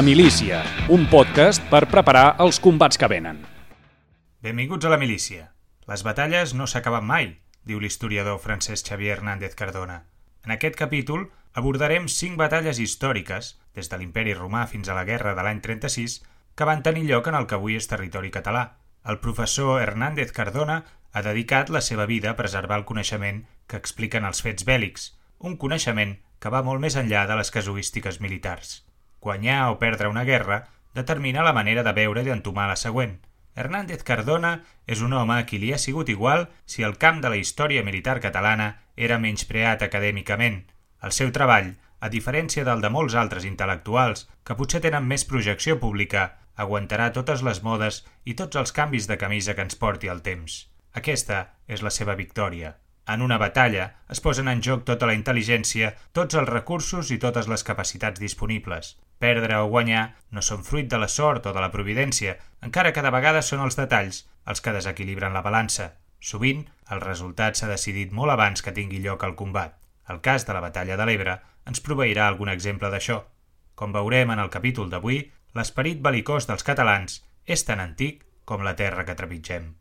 La milícia, un podcast per preparar els combats que venen. Benvinguts a la milícia. Les batalles no s'acaben mai, diu l'historiador Francesc Xavier Hernández Cardona. En aquest capítol abordarem cinc batalles històriques, des de l'imperi romà fins a la guerra de l'any 36, que van tenir lloc en el que avui és territori català. El professor Hernández Cardona ha dedicat la seva vida a preservar el coneixement que expliquen els fets bèl·lics, un coneixement que va molt més enllà de les casuístiques militars. Guanyar o perdre una guerra determina la manera de veure i d'entomar la següent – Hernández Cardona és un home a qui li ha sigut igual si el camp de la història militar catalana era menyspreat acadèmicament. El seu treball, a diferència del de molts altres intel·lectuals que potser tenen més projecció pública, aguantarà totes les modes i tots els canvis de camisa que ens porti el temps. Aquesta és la seva victòria. En una batalla es posen en joc tota la intel·ligència, tots els recursos i totes les capacitats disponibles. Perdre o guanyar no són fruit de la sort o de la providència, encara que de vegades són els detalls els que desequilibren la balança. Sovint, el resultat s'ha decidit molt abans que tingui lloc el combat. El cas de la batalla de l'Ebre ens proveirà algun exemple d'això. Com veurem en el capítol d'avui, l'esperit belicós dels catalans és tan antic com la terra que trepitgem.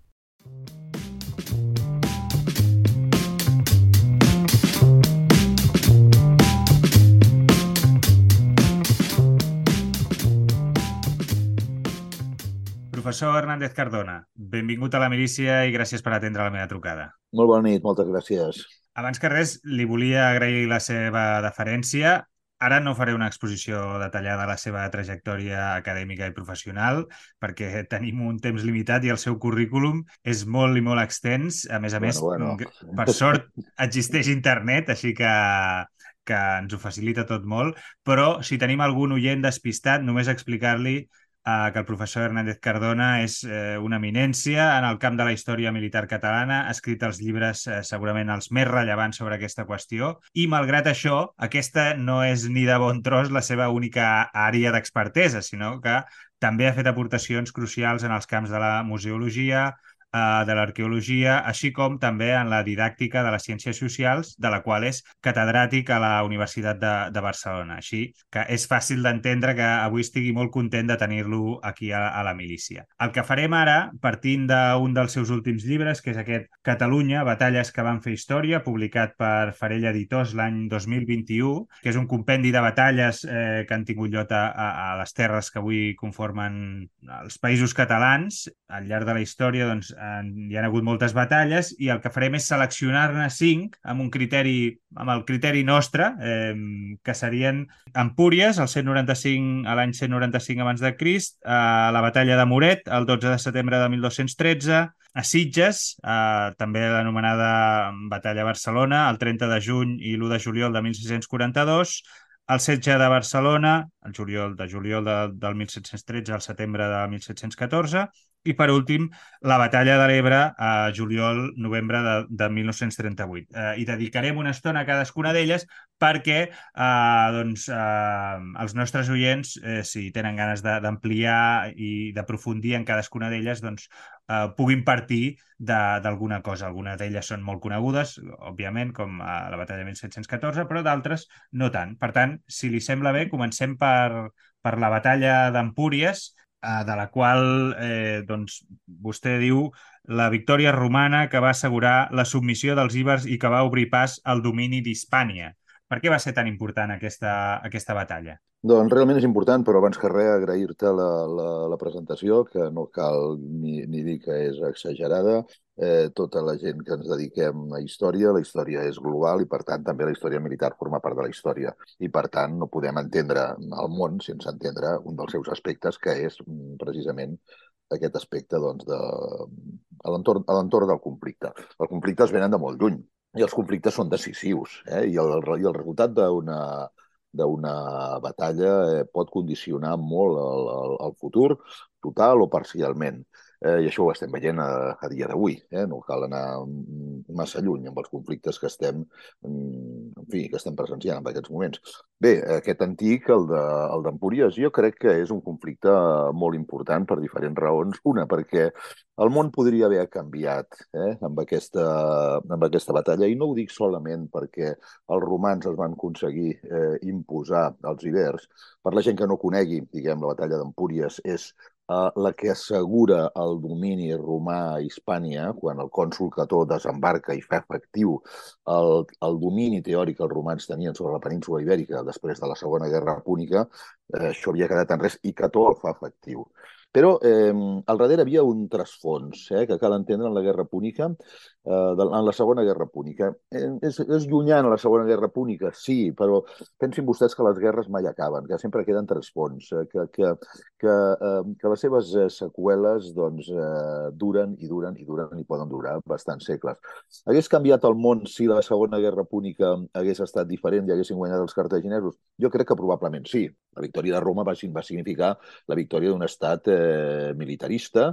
Professor Hernández Cardona, benvingut a la milícia i gràcies per atendre la meva trucada. Molt bona nit, moltes gràcies. Abans que res, li volia agrair la seva deferència. Ara no faré una exposició detallada de la seva trajectòria acadèmica i professional, perquè tenim un temps limitat i el seu currículum és molt i molt extens. A més a més, bueno, bueno. per sort, existeix internet, així que que ens ho facilita tot molt, però si tenim algun oient despistat, només explicar-li eh, que el professor Hernández Cardona és eh, una eminència en el camp de la història militar catalana, ha escrit els llibres eh, segurament els més rellevants sobre aquesta qüestió. I, malgrat això, aquesta no és ni de bon tros la seva única àrea d'expertesa, sinó que també ha fet aportacions crucials en els camps de la museologia, eh, de l'arqueologia, així com també en la didàctica de les ciències socials, de la qual és catedràtic a la Universitat de, de Barcelona. Així que és fàcil d'entendre que avui estigui molt content de tenir-lo aquí a, a la milícia. El que farem ara, partint d'un dels seus últims llibres, que és aquest Catalunya, batalles que van fer història, publicat per Farell Editors l'any 2021, que és un compendi de batalles eh, que han tingut lloc a, a, a les terres que avui conformen els països catalans. Al llarg de la història doncs, hi han hagut moltes batalles i el que farem és seleccionar-ne cinc amb un criteri, amb el criteri nostre, eh, que serien Empúries, el 195 a l'any 195 abans de Crist, a la batalla de Moret, el 12 de setembre de 1213, a Sitges, eh, també l'anomenada Batalla Barcelona, el 30 de juny i l'1 de juliol de 1642, el setge de Barcelona, el juliol de juliol de, del 1713 al setembre de 1714, i per últim, la batalla de l'Ebre a juliol-novembre de, de 1938. Eh, I dedicarem una estona a cadascuna d'elles perquè eh, doncs, eh, els nostres oients, eh, si tenen ganes d'ampliar i d'aprofundir en cadascuna d'elles, doncs, eh, puguin partir d'alguna cosa. Algunes d'elles són molt conegudes, òbviament, com eh, la batalla de 1714, però d'altres no tant. Per tant, si li sembla bé, comencem per, per la batalla d'Empúries, de la qual eh, doncs, vostè diu la victòria romana que va assegurar la submissió dels íbers i que va obrir pas al domini d'Hispània. Per què va ser tan important aquesta, aquesta batalla? Doncs realment és important, però abans que res agrair-te la, la, la presentació, que no cal ni, ni dir que és exagerada. Eh, tota la gent que ens dediquem a història, la història és global i, per tant, també la història militar forma part de la història. I, per tant, no podem entendre el món sense entendre un dels seus aspectes, que és mm, precisament aquest aspecte doncs, de, a l'entorn del conflicte. Els conflictes venen de molt lluny i els conflictes són decisius eh? I, el, i el resultat d'una d'una batalla eh, pot condicionar molt el, el, el futur, total o parcialment. Eh, i això ho estem veient a, a dia d'avui. Eh? No cal anar massa lluny amb els conflictes que estem, en fi, que estem presenciant en aquests moments. Bé, aquest antic, el d'Empúries, jo crec que és un conflicte molt important per diferents raons. Una, perquè el món podria haver canviat eh, amb, aquesta, amb aquesta batalla, i no ho dic solament perquè els romans es van aconseguir eh, imposar als ibers. Per la gent que no conegui, diguem, la batalla d'Empúries és eh, la que assegura el domini romà a Hispània, quan el cònsul Cató desembarca i fa efectiu el, el domini teòric que els romans tenien sobre la península ibèrica després de la Segona Guerra Púnica, eh, això havia quedat en res, i Cató el fa efectiu. Però eh, al darrere havia un trasfons eh, que cal entendre en la Guerra Púnica, eh, en la Segona Guerra Púnica. Eh, és, és llunyana la Segona Guerra Púnica, sí, però pensin vostès que les guerres mai acaben, que sempre queden trasfons, eh, que, que, que, eh, que les seves eh, seqüeles doncs, eh, duren i duren i duren i poden durar bastants segles. Hagués canviat el món si la Segona Guerra Púnica hagués estat diferent i haguessin guanyat els cartaginesos? Jo crec que probablement sí. La victòria de Roma va, va significar la victòria d'un estat eh, eh, militarista,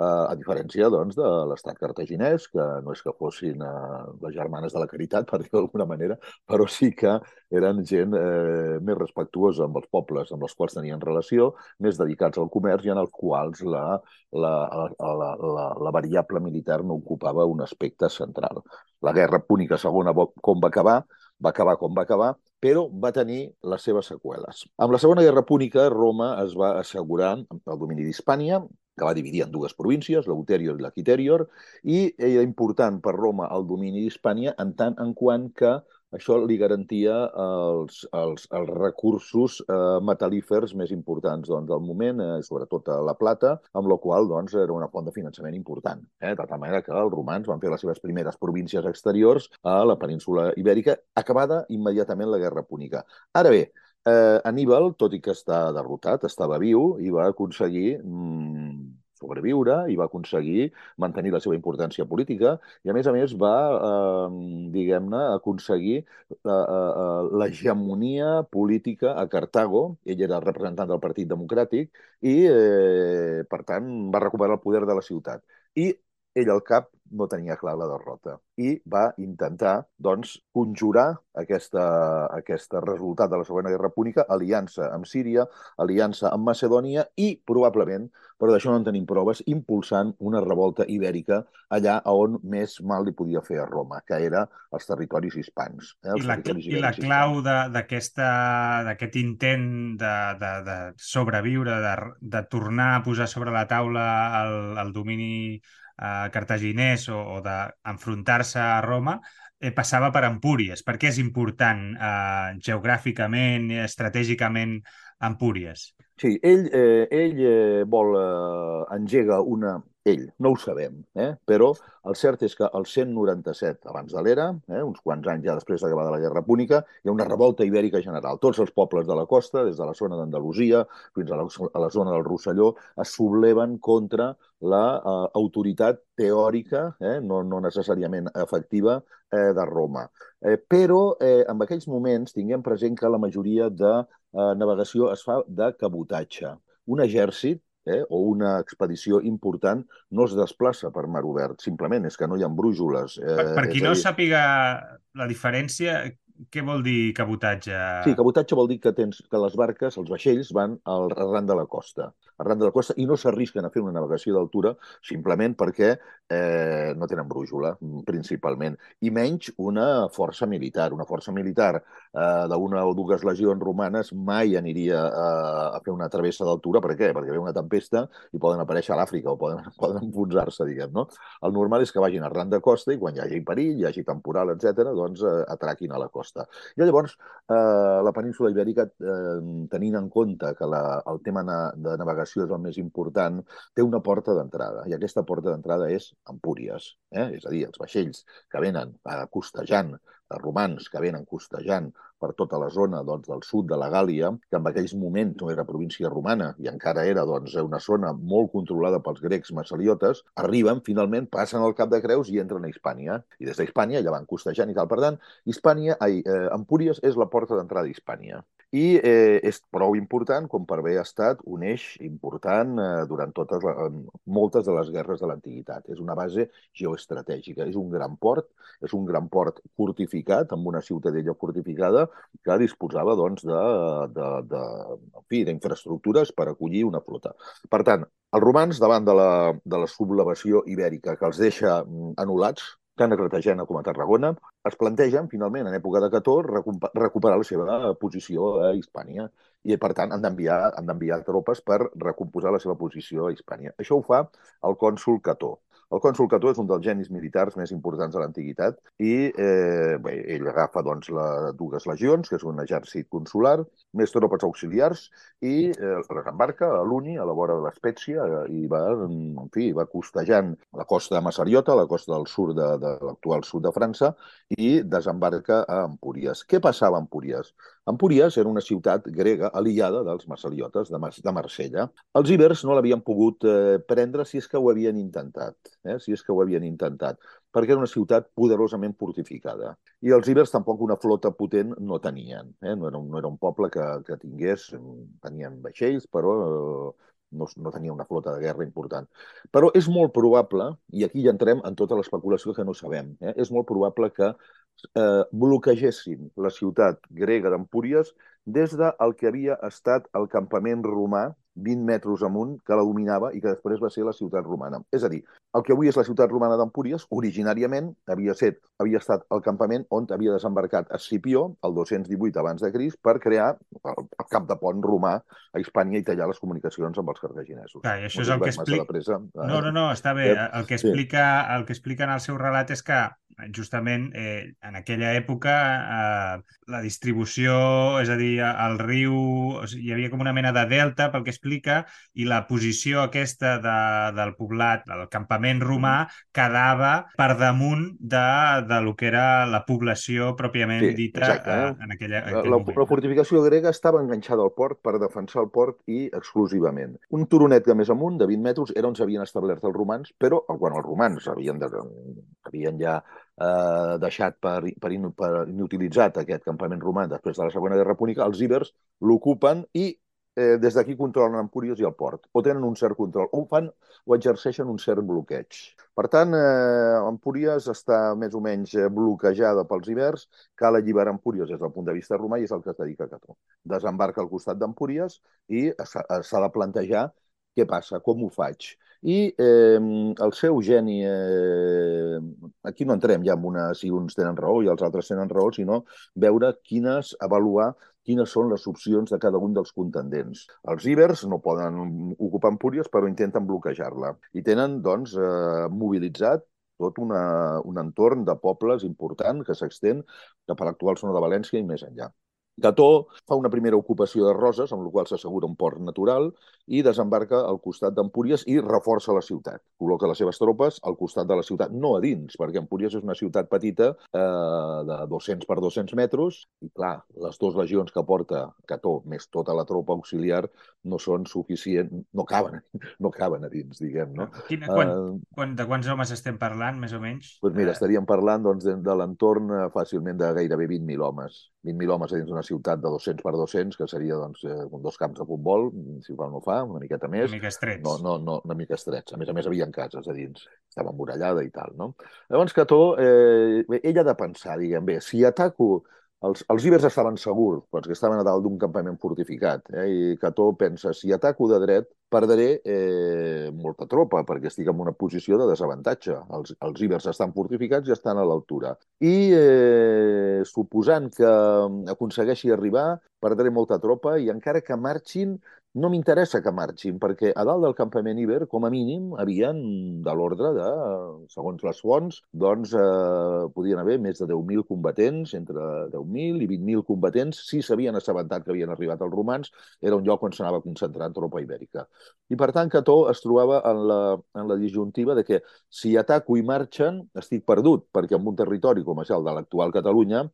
eh, a diferència doncs, de l'estat cartaginès, que no és que fossin eh, les germanes de la caritat, per dir d'alguna manera, però sí que eren gent eh, més respectuosa amb els pobles amb els quals tenien relació, més dedicats al comerç i en els quals la, la, la, la, la, la variable militar no ocupava un aspecte central. La guerra púnica segona com va acabar, va acabar com va acabar, però va tenir les seves seqüeles. Amb la Segona Guerra Púnica, Roma es va assegurar el domini d'Hispània, que va dividir en dues províncies, l'Uterior i la Quiterior, i era important per Roma el domini d'Hispània en tant en quant que això li garantia els, els, els recursos eh, metal·lífers més importants doncs, del moment, eh, sobretot la plata, amb la qual doncs, era una font de finançament important. Eh? De tal manera que els romans van fer les seves primeres províncies exteriors a la península ibèrica, acabada immediatament la Guerra Púnica. Ara bé, eh, Aníbal, tot i que està derrotat, estava viu i va aconseguir mm, sobreviure i va aconseguir mantenir la seva importància política i, a més a més, va, eh, diguem-ne, aconseguir eh, eh, l'hegemonia política a Cartago. Ell era el representant del Partit Democràtic i, eh, per tant, va recuperar el poder de la ciutat. I ell al cap no tenia clar la derrota i va intentar doncs, conjurar aquesta, aquest resultat de la Segona Guerra Púnica, aliança amb Síria, aliança amb Macedònia i, probablement, però d'això no en tenim proves, impulsant una revolta ibèrica allà on més mal li podia fer a Roma, que era els territoris hispans. Eh, els I, la, territoris I la clau d'aquest intent de, de, de sobreviure, de, de tornar a posar sobre la taula el, el domini cartaginès o, o d'enfrontar-se a Roma, eh, passava per Empúries. Per què és important eh, geogràficament estratègicament Empúries? Sí, ell, eh, ell eh, vol, eh, engega una, ell, no ho sabem, eh? però el cert és que el 197 abans de l'era, eh, uns quants anys ja després d'acabada la Guerra Púnica, hi ha una revolta ibèrica general. Tots els pobles de la costa, des de la zona d'Andalusia fins a la, a la zona del Rosselló, es subleven contra l'autoritat la, eh, teòrica, eh, no, no necessàriament efectiva, eh, de Roma. Eh, però eh, en aquells moments tinguem present que la majoria de eh, navegació es fa de cabotatge. Un exèrcit eh, o una expedició important no es desplaça per mar obert, simplement és que no hi ha brújoles. Eh, per, per qui no sàpiga la diferència, què vol dir cabotatge? Sí, cabotatge vol dir que tens que les barques, els vaixells, van al arran de la costa, arran de la costa i no s'arrisquen a fer una navegació d'altura simplement perquè eh, no tenen brújula, principalment, i menys una força militar. Una força militar eh, d'una o dues legions romanes mai aniria a, a fer una travessa d'altura. Per què? Perquè ve una tempesta i poden aparèixer a l'Àfrica o poden, poden enfonsar-se, diguem, no? El normal és que vagin arran de costa i quan hi hagi perill, hi hagi temporal, etc, doncs eh, atraquin a la costa. I llavors, eh, la península ibèrica, eh, tenint en compte que la, el tema de navegació és el més important, té una porta d'entrada, i aquesta porta d'entrada és Empúries, eh? és a dir, els vaixells que venen eh, costejant romans que venen costejant per tota la zona doncs, del sud de la Gàlia, que en aquells moments no era província romana i encara era doncs, una zona molt controlada pels grecs massaliotes, arriben, finalment, passen al Cap de Creus i entren a Hispània. I des d'Hispània ja van costejant i tal. Per tant, Hispània, ai, eh, Empúries és la porta d'entrada a Hispània. I eh, és prou important com per haver estat un eix important eh, durant totes la, moltes de les guerres de l'antiguitat. És una base geoestratègica, és un gran port, és un gran port fortificat, amb una ciutadella fortificada que disposava doncs, de, de, de, en fi, d'infraestructures per acollir una flota. Per tant, els romans, davant de la, de la sublevació ibèrica que els deixa mm, anul·lats, tant a Cartagena com a Tarragona, es plantegen, finalment, en època de Cató, recuperar la seva posició a Hispània. I, per tant, han d'enviar tropes per recomposar la seva posició a Hispània. Això ho fa el cònsul Cató. El cònsul Cató és un dels genis militars més importants de l'antiguitat i eh, bé, ell agafa doncs, la, dues legions, que és un exèrcit consular, més tropes auxiliars i eh, les embarca a l'Uni, a la vora de l'Espècia, eh, i va, en fi, va costejant la costa de Massariota, la costa del sud de, de l'actual sud de França, i desembarca a Empúries. Què passava a Empúries? Empúries era una ciutat grega aliada dels massaliotes de, Mar de Marsella. Els ibers no l'havien pogut eh, prendre si és que ho havien intentat eh, si és que ho havien intentat, perquè era una ciutat poderosament fortificada. I els ibers tampoc una flota potent no tenien. Eh? No, era un, no era un poble que, que tingués, tenien vaixells, però eh, no, no tenia una flota de guerra important. Però és molt probable, i aquí ja entrem en tota l'especulació que no sabem, eh? és molt probable que eh, bloquegessin la ciutat grega d'Empúries des del que havia estat el campament romà 20 metres amunt que la dominava i que després va ser la ciutat romana. És a dir, el que avui és la ciutat romana d'Empúries, originàriament havia, set, havia estat el campament on havia desembarcat Escipió, el 218 abans de Crist, per crear el, el cap de pont romà a Hispània i tallar les comunicacions amb els cartaginesos. Clar, això és el que explica... Presa, no, no, no, està bé. El que explica, el que explica en el seu relat és que justament eh, en aquella època eh, la distribució, és a dir, el riu, o sigui, hi havia com una mena de delta pel que explica i la posició aquesta de, del poblat, del campament romà, quedava per damunt de, de lo que era la població pròpiament sí, dita exacte, eh? en aquella, en la, moment. La fortificació grega estava enganxada al port per defensar el port i exclusivament. Un turonet de més amunt, de 20 metres, era on s'havien establert els romans, però quan els romans havien, de, havien ja eh, deixat per, per, in, per inutilitzat aquest campament romà després de la Segona Guerra Púnica, els ibers l'ocupen i eh, des d'aquí controlen Empúries i el port, o tenen un cert control, o fan o exerceixen un cert bloqueig. Per tant, eh, Empúries està més o menys eh, bloquejada pels ibers, cal alliberar Empúries des del punt de vista romà i és el que es dedica a Cató. Desembarca al costat d'Empúries i s'ha de plantejar què passa, com ho faig i eh, el seu geni, eh, aquí no entrem ja en una, si uns tenen raó i els altres tenen raó, sinó veure quines, avaluar quines són les opcions de cada un dels contendents. Els ibers no poden ocupar Empúries, però intenten bloquejar-la. I tenen, doncs, eh, mobilitzat tot una, un entorn de pobles important que s'extén cap a l'actual zona de València i més enllà. Cató fa una primera ocupació de Roses, amb la qual s'assegura un port natural, i desembarca al costat d'Empúries i reforça la ciutat. Col·loca les seves tropes al costat de la ciutat, no a dins, perquè Empúries és una ciutat petita eh, de 200 per 200 metres, i clar, les dues legions que porta Cató, més tota la tropa auxiliar, no són suficients, no caben, no caben a dins, diguem, no? Quina, quan, uh, quan, de quants homes estem parlant, més o menys? Doncs mira, estaríem parlant doncs, de, de l'entorn eh, fàcilment de gairebé 20.000 homes. 20.000 homes dins d'una ciutat de 200 per 200, que seria doncs, eh, dos camps de futbol, si fa no fa, una miqueta més. Una mica estrets. No, no, no, una mica estrets. A més a més, havia cases a dins, estava emmurallada i tal, no? Llavors, Cató, eh, ell ha de pensar, diguem, bé, si ataco els, els ibers estaven segurs, perquè estaven a dalt d'un campament fortificat, eh? i Cató pensa, si ataco de dret, perdré eh, molta tropa, perquè estic en una posició de desavantatge. Els, els ibers estan fortificats i estan a l'altura. I eh, suposant que aconsegueixi arribar, perdré molta tropa i encara que marxin, no m'interessa que marxin, perquè a dalt del campament Iber, com a mínim, havien de l'ordre de, segons les fonts, doncs eh, podien haver més de 10.000 combatents, entre 10.000 i 20.000 combatents, si s'havien assabentat que havien arribat els romans, era un lloc on s'anava concentrant tropa ibèrica. I per tant, Cató es trobava en la, en la disjuntiva de que si ataco i marxen, estic perdut, perquè en un territori com és el de l'actual Catalunya,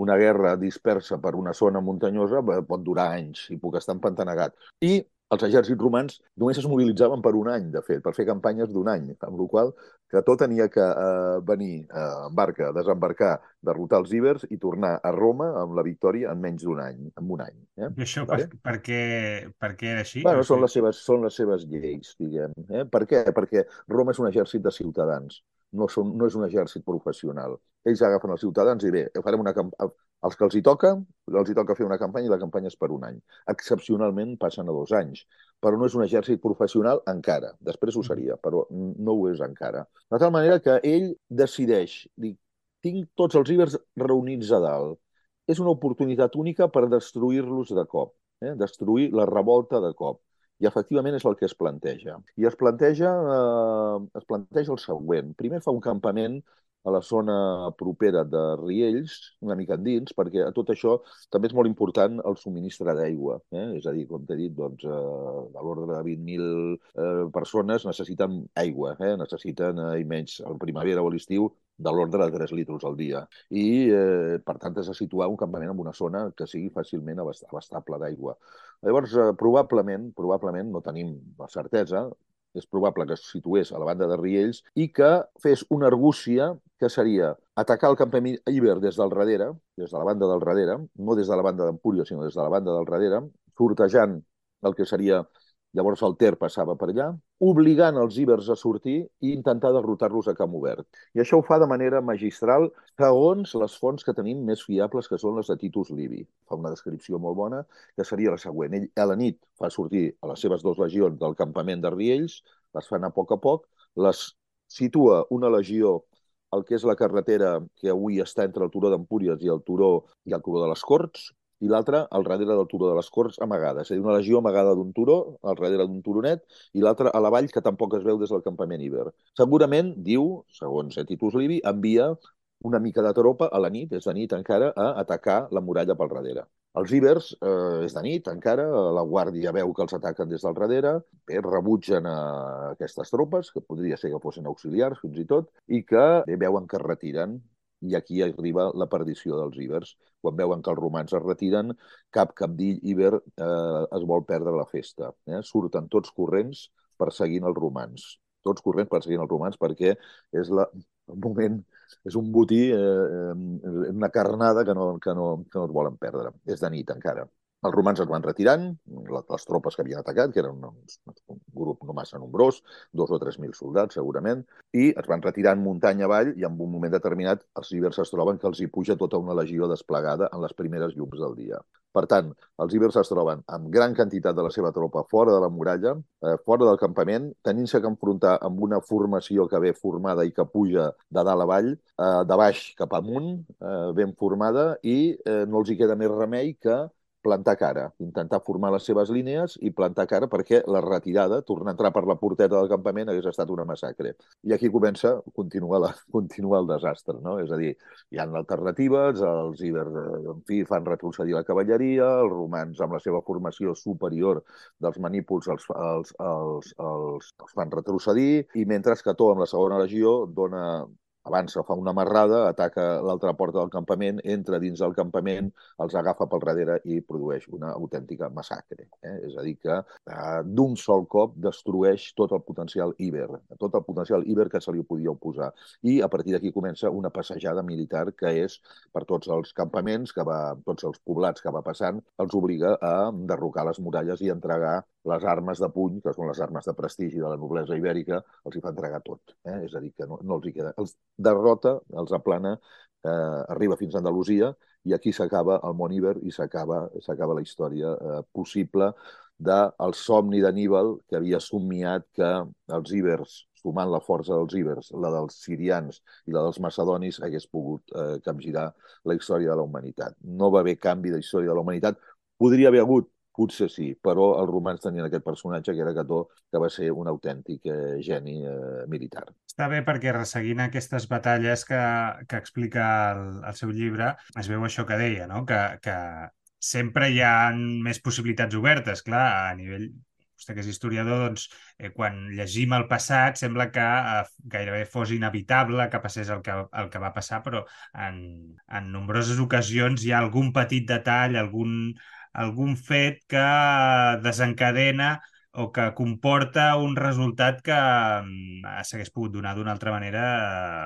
una guerra dispersa per una zona muntanyosa pot durar anys i puc estar empantanegat. I els exèrcits romans només es mobilitzaven per un any, de fet, per fer campanyes d'un any, amb la qual que tot tenia que eh, venir eh, en barca, desembarcar, derrotar els ibers i tornar a Roma amb la victòria en menys d'un any, en un any. Eh? I això per, per, què, per què era així? Bueno, són les seves, són les seves lleis, diguem. Eh? Per què? Perquè Roma és un exèrcit de ciutadans no, són, no és un exèrcit professional. Ells agafen els ciutadans i bé, farem una els que els hi toca, els hi toca fer una campanya i la campanya és per un any. Excepcionalment passen a dos anys, però no és un exèrcit professional encara. Després ho seria, però no ho és encara. De tal manera que ell decideix, dic, tinc tots els ibers reunits a dalt. És una oportunitat única per destruir-los de cop, eh? destruir la revolta de cop. I efectivament és el que es planteja. I es planteja, eh, es planteja el següent. Primer fa un campament a la zona propera de Riells, una mica endins, perquè a tot això també és molt important el subministre d'aigua. Eh? És a dir, com t'he dit, doncs, eh, de l'ordre de 20.000 eh, persones necessiten aigua, eh? necessiten, eh, menys al primavera o a l'estiu, de l'ordre de 3 litres al dia. I, eh, per tant, has de situar un campament en una zona que sigui fàcilment abastable d'aigua. Llavors, eh, probablement, probablement, no tenim la certesa, és probable que es situés a la banda de Riells i que fes una argúcia que seria atacar el campament Iber des del darrere, des de la banda del darrere, no des de la banda d'Empúria, sinó des de la banda del darrere, sortejant el que seria Llavors el Ter passava per allà, obligant els ibers a sortir i intentar derrotar-los a camp obert. I això ho fa de manera magistral segons les fonts que tenim més fiables, que són les de Titus Livi. Fa una descripció molt bona, que seria la següent. Ell a la nit fa sortir a les seves dues legions del campament de Riells, les fan a poc a poc, les situa una legió el que és la carretera que avui està entre el turó d'Empúries i el turó i el turó de les Corts, i l'altra al darrere del turó de les Corts amagada. És a dir, una legió amagada d'un turó, al darrere d'un turonet, i l'altra a la vall que tampoc es veu des del campament Iber. Segurament, diu, segons Titus Livi, envia una mica de tropa a la nit, és de nit encara, a atacar la muralla pel darrere. Els ibers, eh, és de nit encara, la guàrdia veu que els ataquen des del darrere, bé, rebutgen a aquestes tropes, que podria ser que fossin auxiliars fins i tot, i que bé, veuen que es retiren i aquí arriba la perdició dels ibers. Quan veuen que els romans es retiren, cap capdill iber eh, es vol perdre la festa. Eh? Surten tots corrents perseguint els romans. Tots corrents perseguint els romans perquè és la, el moment, és un botí, eh, eh, una carnada que no, que, no, que no es volen perdre. És de nit encara. Els romans es van retirant, les tropes que havien atacat, que eren un, un grup no massa nombrós, dos o tres mil soldats segurament, i es van retirant muntanya avall i en un moment determinat els ibers es troben que els hi puja tota una legió desplegada en les primeres llums del dia. Per tant, els ibers es troben amb gran quantitat de la seva tropa fora de la muralla, eh, fora del campament, tenint-se que enfrontar amb una formació que ve formada i que puja de dalt a vall, eh, de baix cap amunt, eh, ben formada, i eh, no els hi queda més remei que plantar cara, intentar formar les seves línies i plantar cara perquè la retirada, tornar a entrar per la porteta del campament, hagués estat una massacre. I aquí comença, continua, la, continua el desastre, no? És a dir, hi ha alternatives, els ibers, en fi, fan retrocedir la cavalleria, els romans, amb la seva formació superior dels manípuls, els, els, els, els, els fan retrocedir, i mentre Cató, amb la segona legió, dona avança, fa una amarrada, ataca l'altra porta del campament, entra dins del campament, els agafa pel darrere i produeix una autèntica massacre. Eh? És a dir, que eh, d'un sol cop destrueix tot el potencial Iber, tot el potencial Iber que se li podia oposar. I a partir d'aquí comença una passejada militar que és per tots els campaments, que va, tots els poblats que va passant, els obliga a derrocar les muralles i entregar les armes de puny, que són les armes de prestigi de la noblesa ibèrica, els hi fa entregar tot. Eh? És a dir, que no, no els hi queda... Els derrota, els aplana, eh, arriba fins a Andalusia i aquí s'acaba el món Iber i s'acaba la història eh, possible del somni d'Aníbal que havia somiat que els ibers, sumant la força dels ibers, la dels sirians i la dels macedonis, hagués pogut eh, capgirar la història de la humanitat. No va haver canvi de història de la humanitat. Podria haver hagut Potser sí, però els romans tenien aquest personatge que era Cató, que va ser un autèntic eh, geni eh, militar. Està bé perquè resseguint aquestes batalles que, que explica el, el seu llibre, es veu això que deia, no? que, que sempre hi ha més possibilitats obertes, clar, a nivell vostè que és historiador, doncs, eh, quan llegim el passat sembla que eh, gairebé fos inevitable que passés el que, el que va passar, però en, en nombroses ocasions hi ha algun petit detall, algun, algun fet que desencadena o que comporta un resultat que mm, s'hagués pogut donar d'una altra manera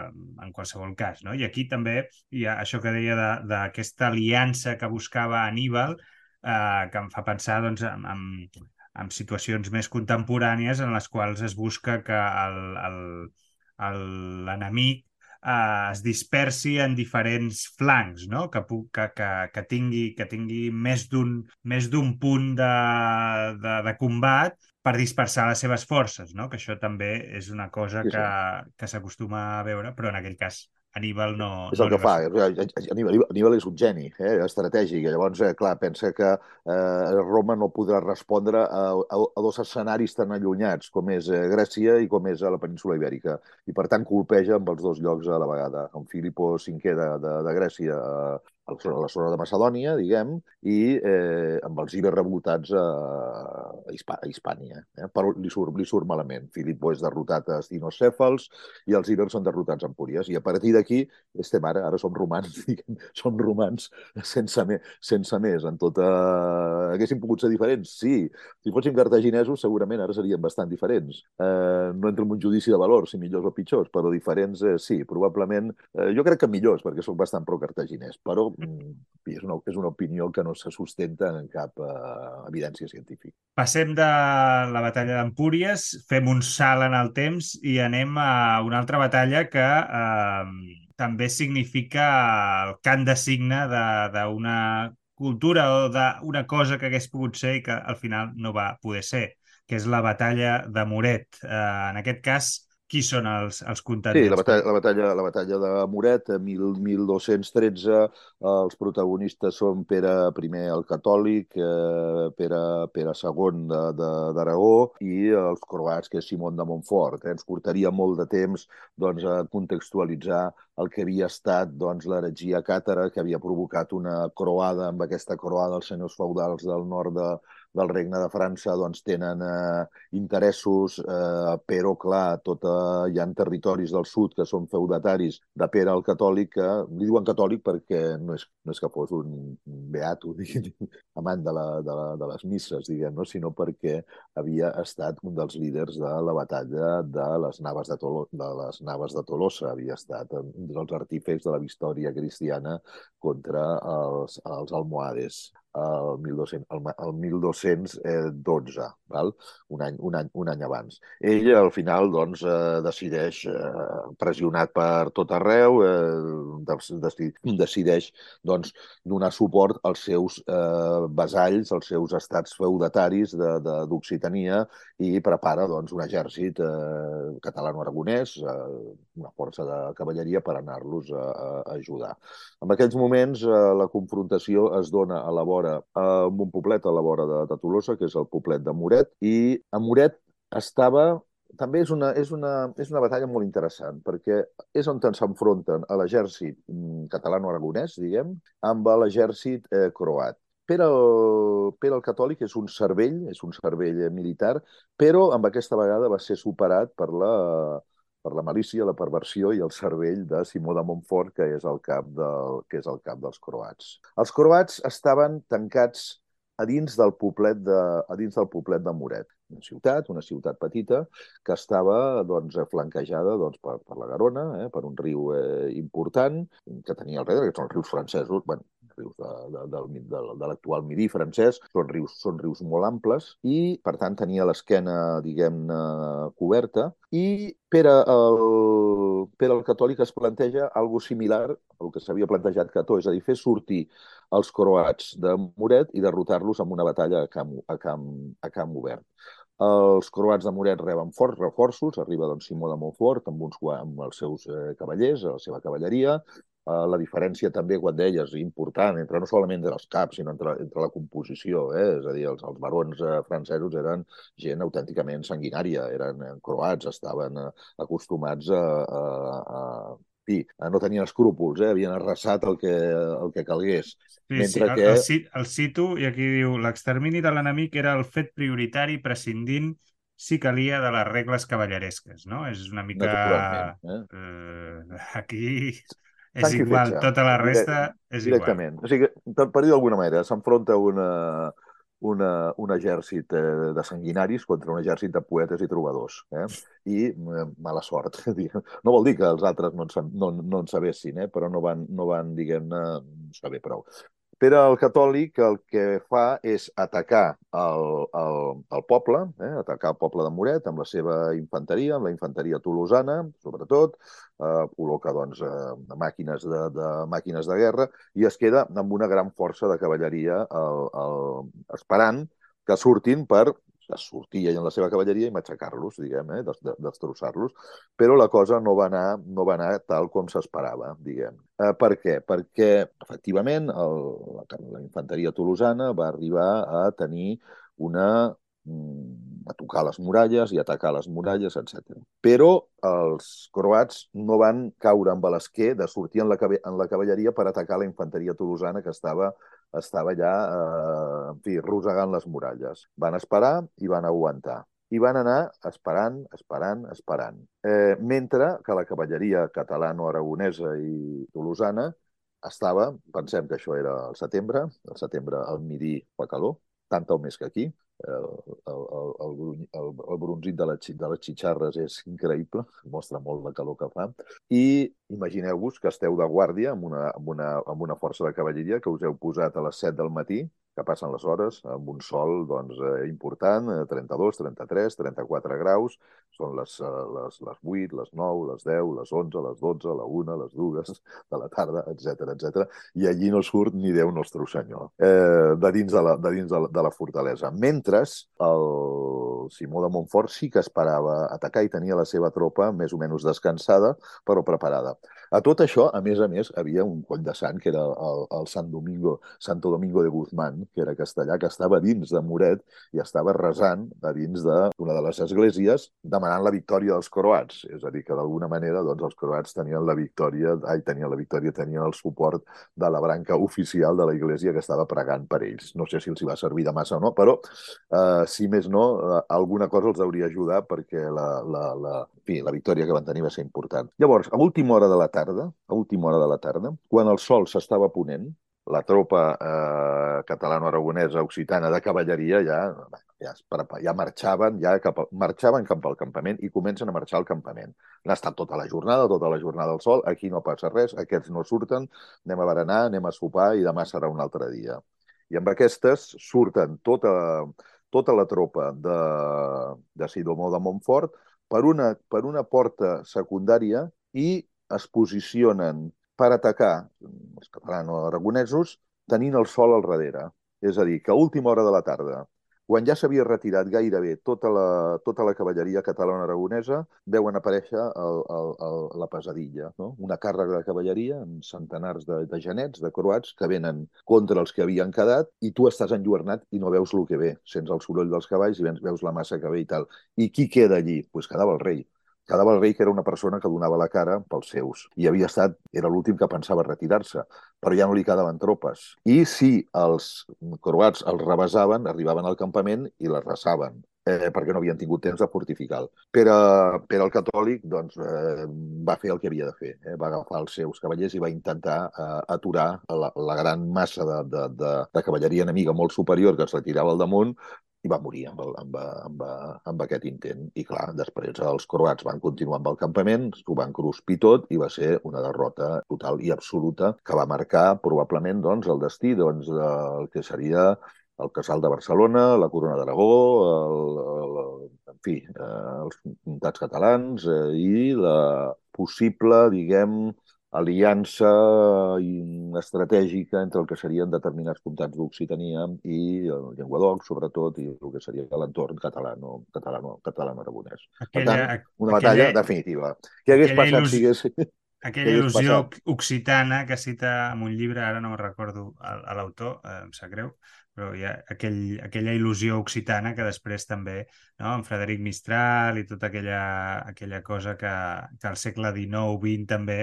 eh, en qualsevol cas. No? I aquí també hi ha això que deia d'aquesta aliança que buscava Aníbal, eh, que em fa pensar doncs, en, en, en situacions més contemporànies en les quals es busca que l'enemic eh, es dispersi en diferents flancs, no? que, que, que, que, tingui, que tingui més d'un punt de, de, de combat per dispersar les seves forces, no? que això també és una cosa sí, sí. que, que s'acostuma a veure, però en aquell cas Aníbal no... És el no que fa. Aníbal, Aníbal és un geni eh, estratègic. Llavors, eh, clar, pensa que eh, Roma no podrà respondre a, a, a dos escenaris tan allunyats com és eh, Grècia i com és a la península Ibèrica. I, per tant, colpeja amb els dos llocs a la vegada. Amb Filipo V de, de, de Grècia eh, a la zona de Macedònia, diguem, i eh, amb els ibers revoltats a, a, a Hispània. Eh? Però li surt, li surt malament. Filipo és derrotat a Estinocèfals i els ibers són derrotats a Empúries. I a partir d'aquí estem ara, ara som romans, diguem, som romans sense, me, sense més. En tota... Haguéssim pogut ser diferents? Sí. Si fóssim cartaginesos, segurament ara seríem bastant diferents. Eh, no entro en un judici de valor, si millors o pitjors, però diferents eh, sí, probablement. Eh, jo crec que millors, perquè sóc bastant pro-cartaginès, però és una, és una opinió que no se sustenta en cap uh, evidència científica. Passem de la batalla d'Empúries, fem un salt en el temps i anem a una altra batalla que uh, també significa el cant de signe d'una cultura o d'una cosa que hagués pogut ser i que al final no va poder ser, que és la batalla de Moret. Uh, en aquest cas, qui són els, els contendents? Sí, la batalla, la batalla, la batalla de Moret, 1213, els protagonistes són Pere I el catòlic, eh, Pere, Pere II d'Aragó i els croats, que és Simon de Montfort. Eh? Ens portaria molt de temps doncs, a contextualitzar el que havia estat doncs, l'heretgia càtara, que havia provocat una croada amb aquesta croada dels senyors feudals del nord de, del Regne de França doncs, tenen eh, interessos, eh, però, clar, tota, hi ha territoris del sud que són feudataris de Pere el catòlic, que li diuen catòlic perquè no és, no és que fos un beato, diguem, amant de, la, de, la, de les misses, diguem, no? sinó perquè havia estat un dels líders de la batalla de les naves de, Tolo, de, les naves de Tolosa, havia estat un dels artífecs de la victòria cristiana contra els, els almohades el, 1200, el, el 1212, val? Un, any, un, any, un any abans. Ell, al final, doncs, eh, decideix, eh, pressionat per tot arreu, eh, decideix doncs, donar suport als seus eh, vasalls, als seus estats feudataris d'Occitania i prepara doncs, un exèrcit eh, catalano-aragonès, eh, una força de cavalleria per anar-los a, a ajudar. En aquells moments, eh, la confrontació es dona a la vora vora, amb un poblet a la vora de, de Tolosa, que és el poblet de Moret, i a Moret estava també és una, és, una, és una batalla molt interessant, perquè és on s'enfronten a l'exèrcit mm, catalano-aragonès, diguem, amb l'exèrcit eh, croat. Pere el, Pere el catòlic és un cervell, és un cervell militar, però amb aquesta vegada va ser superat per la, per la malícia, la perversió i el cervell de Simó de Montfort, que és el cap, del, que és el cap dels croats. Els croats estaven tancats a dins del poblet de, a dins del poblet de Moret, una ciutat, una ciutat petita, que estava doncs, flanquejada doncs, per, per la Garona, eh, per un riu eh, important, que tenia al darrere, que són els rius francesos, bueno, rius de, de, de, de, de l'actual Midi francès, són rius, són rius molt amples i, per tant, tenia l'esquena, diguem-ne, coberta i Pere el, Pere el catòlic es planteja algo similar al que s'havia plantejat Cató, és a dir, fer sortir els croats de Moret i derrotar-los amb una batalla a camp, a camp, a camp obert. Els croats de Moret reben forts reforços, arriba doncs, Simó de Montfort amb, uns, amb els seus eh, cavallers, la seva cavalleria, Uh, la diferència també, quan deies, important, entre no solament entre els caps, sinó entre, entre la composició, eh? és a dir, els, els barons uh, francesos eren gent autènticament sanguinària, eren uh, croats, estaven uh, acostumats a, a, a, fi, no tenien escrúpols, eh? havien arrasat el que, el que calgués. Sí, Mentre sí, que... el, el, el cito, i aquí diu, l'extermini de l'enemic era el fet prioritari prescindint si calia de les regles cavalleresques, no? És una mica... Eh? Uh, aquí És Tanc i igual, fletxa. tota la resta és Directament. O sigui, per per dir d'alguna manera, s'enfronta una, una, un exèrcit eh, de sanguinaris contra un exèrcit de poetes i trobadors. Eh? I eh, mala sort. No vol dir que els altres no en, no, no en sabessin, eh? però no van, no van diguem-ne, saber prou. Pere el catòlic el que fa és atacar el, el, el poble, eh? atacar el poble de Moret amb la seva infanteria, amb la infanteria tolosana, sobretot, eh, col·loca doncs, eh, màquines, de, de, màquines de guerra i es queda amb una gran força de cavalleria el, el, esperant que surtin per sortir ell en la seva cavalleria i matxacar-los, diguem, eh? des, de, destrossar-los. Però la cosa no va anar, no va anar tal com s'esperava, diguem. Eh, per què? Perquè, efectivament, el, la, la infanteria tolosana va arribar a tenir una mm, a tocar les muralles i atacar les muralles, etc. Però els croats no van caure amb l'esquer de sortir en la, en la cavalleria per atacar la infanteria tolosana que estava, estava ja, eh, en fi, rosegant les muralles. Van esperar i van aguantar. I van anar esperant, esperant, esperant. Eh, mentre que la cavalleria catalano-aragonesa i tolosana estava, pensem que això era el setembre, el setembre al midi fa calor, tant o més que aquí. El, el, el, el, el, bronzit de, xi- de les xitxarres és increïble, mostra molt la calor que fa. I imagineu-vos que esteu de guàrdia amb una, amb, una, amb una força de cavalleria que us heu posat a les 7 del matí, que passen les hores, amb un sol doncs, eh, important, eh, 32, 33, 34 graus, són les, eh, les, les 8, les 9, les 10, les 11, les 12, la 1, les 2 de la tarda, etc etc. i allí no surt ni Déu nostre senyor, eh, de dins, de la, de, dins de, la, de la fortalesa. Mentre el Simó de Montfort sí que esperava atacar i tenia la seva tropa més o menys descansada, però preparada. A tot això, a més a més, havia un coll de sant, que era el, el Sant Domingo, Santo Domingo de Guzmán, que era castellà, que estava dins de Moret i estava resant a dins d'una de les esglésies demanant la victòria dels croats. És a dir, que d'alguna manera doncs, els croats tenien la victòria, ai, tenien la victòria, tenien el suport de la branca oficial de la iglesia que estava pregant per ells. No sé si els hi va servir de massa o no, però eh, si més no, eh, alguna cosa els hauria ajudat perquè la, la, la, fi, la victòria que van tenir va ser important. Llavors, a última hora de la tarda, a última hora de la tarda, quan el sol s'estava ponent, la tropa eh, catalano-aragonesa occitana de cavalleria ja, ja, es prepa- ja marxaven, ja cap, marxaven cap al campament i comencen a marxar al campament. Han estat tota la jornada, tota la jornada al sol, aquí no passa res, aquests no surten, anem a berenar, anem a sopar i demà serà un altre dia. I amb aquestes surten tota, tota la tropa de, de Sidomó de Montfort per una, per una porta secundària i es posicionen per atacar els catalano-aragonesos tenint el sol al darrere. És a dir, que a última hora de la tarda, quan ja s'havia retirat gairebé tota la, tota la cavalleria catalana-aragonesa, veuen aparèixer el, el, el, la pesadilla, no? una càrrega de cavalleria amb centenars de, de genets, de croats, que venen contra els que havien quedat i tu estàs enlluernat i no veus el que ve. Sents el soroll dels cavalls i veus la massa que ve i tal. I qui queda allí? Doncs pues quedava el rei. Quedava el rei, que era una persona que donava la cara pels seus. I havia estat, era l'últim que pensava retirar-se, però ja no li quedaven tropes. I si els croats els rebasaven, arribaven al campament i les resaven eh, perquè no havien tingut temps de fortificar. Però, però el catòlic doncs, eh, va fer el que havia de fer. Eh? Va agafar els seus cavallers i va intentar eh, aturar la, la gran massa de, de, de, de cavalleria enemiga molt superior que es retirava al damunt i va morir amb, el, amb, amb, amb aquest intent. I clar, després els croats van continuar amb el campament, s'ho van cruspir tot i va ser una derrota total i absoluta que va marcar probablement doncs, el destí doncs, del que seria el Casal de Barcelona, la Corona d'Aragó, el, el, en fi, eh, els comtats catalans eh, i la possible, diguem, aliança estratègica entre el que serien determinats comtats d'Occitania i el Llenguadoc, sobretot, i el que seria l'entorn catalano, catalano, catalano-aragonès. Per tant, una batalla aquella, definitiva. Què hagués passat il·lus... si hagués... Aquella il·lusió occitana que cita en un llibre, ara no recordo a l'autor, eh, em sap greu, però hi ha aquell, aquella il·lusió occitana que després també, no, en Frederic Mistral i tota aquella, aquella cosa que, que al segle XIX-XX també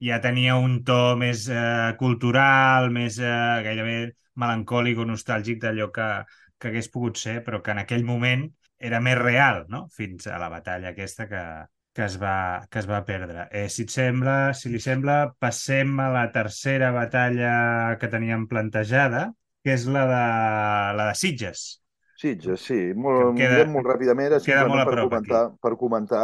ja tenia un to més eh, cultural, més eh, gairebé melancòlic o nostàlgic d'allò que, que hagués pogut ser, però que en aquell moment era més real, no? fins a la batalla aquesta que, que es va, que es va perdre. Eh, si et sembla, si li sembla, passem a la tercera batalla que teníem plantejada, que és la de, la de Sitges. Sitges, sí. Molt, queda, molt ràpidament, és queda molt a per comentar, per, comentar,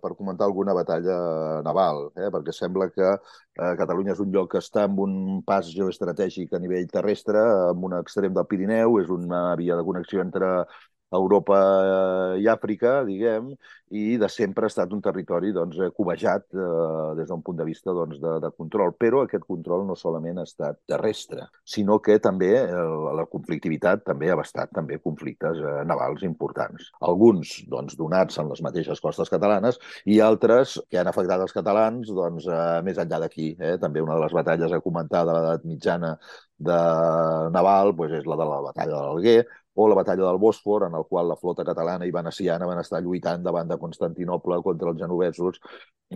per comentar alguna batalla naval, eh? perquè sembla que eh, Catalunya és un lloc que està en un pas geoestratègic a nivell terrestre, amb un extrem del Pirineu, és una via de connexió entre Europa i Àfrica, diguem, i de sempre ha estat un territori doncs, cobejat eh, des d'un punt de vista doncs, de, de control. Però aquest control no solament ha estat terrestre, sinó que també eh, la conflictivitat també ha bastat també conflictes eh, navals importants. Alguns doncs, donats en les mateixes costes catalanes i altres que han afectat els catalans doncs, eh, més enllà d'aquí. Eh? També una de les batalles a comentar de l'edat mitjana de naval doncs és la de la batalla de l'Alguer, o la batalla del Bòsfor, en el qual la flota catalana i veneciana van estar lluitant davant de Constantinople contra els genovesos,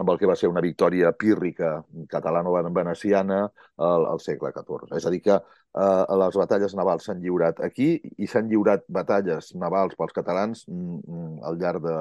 amb el que va ser una victòria pírrica catalano-veneciana al, al segle XIV. És a dir, que eh, les batalles navals s'han lliurat aquí i s'han lliurat batalles navals pels catalans mm, mm, al llarg de,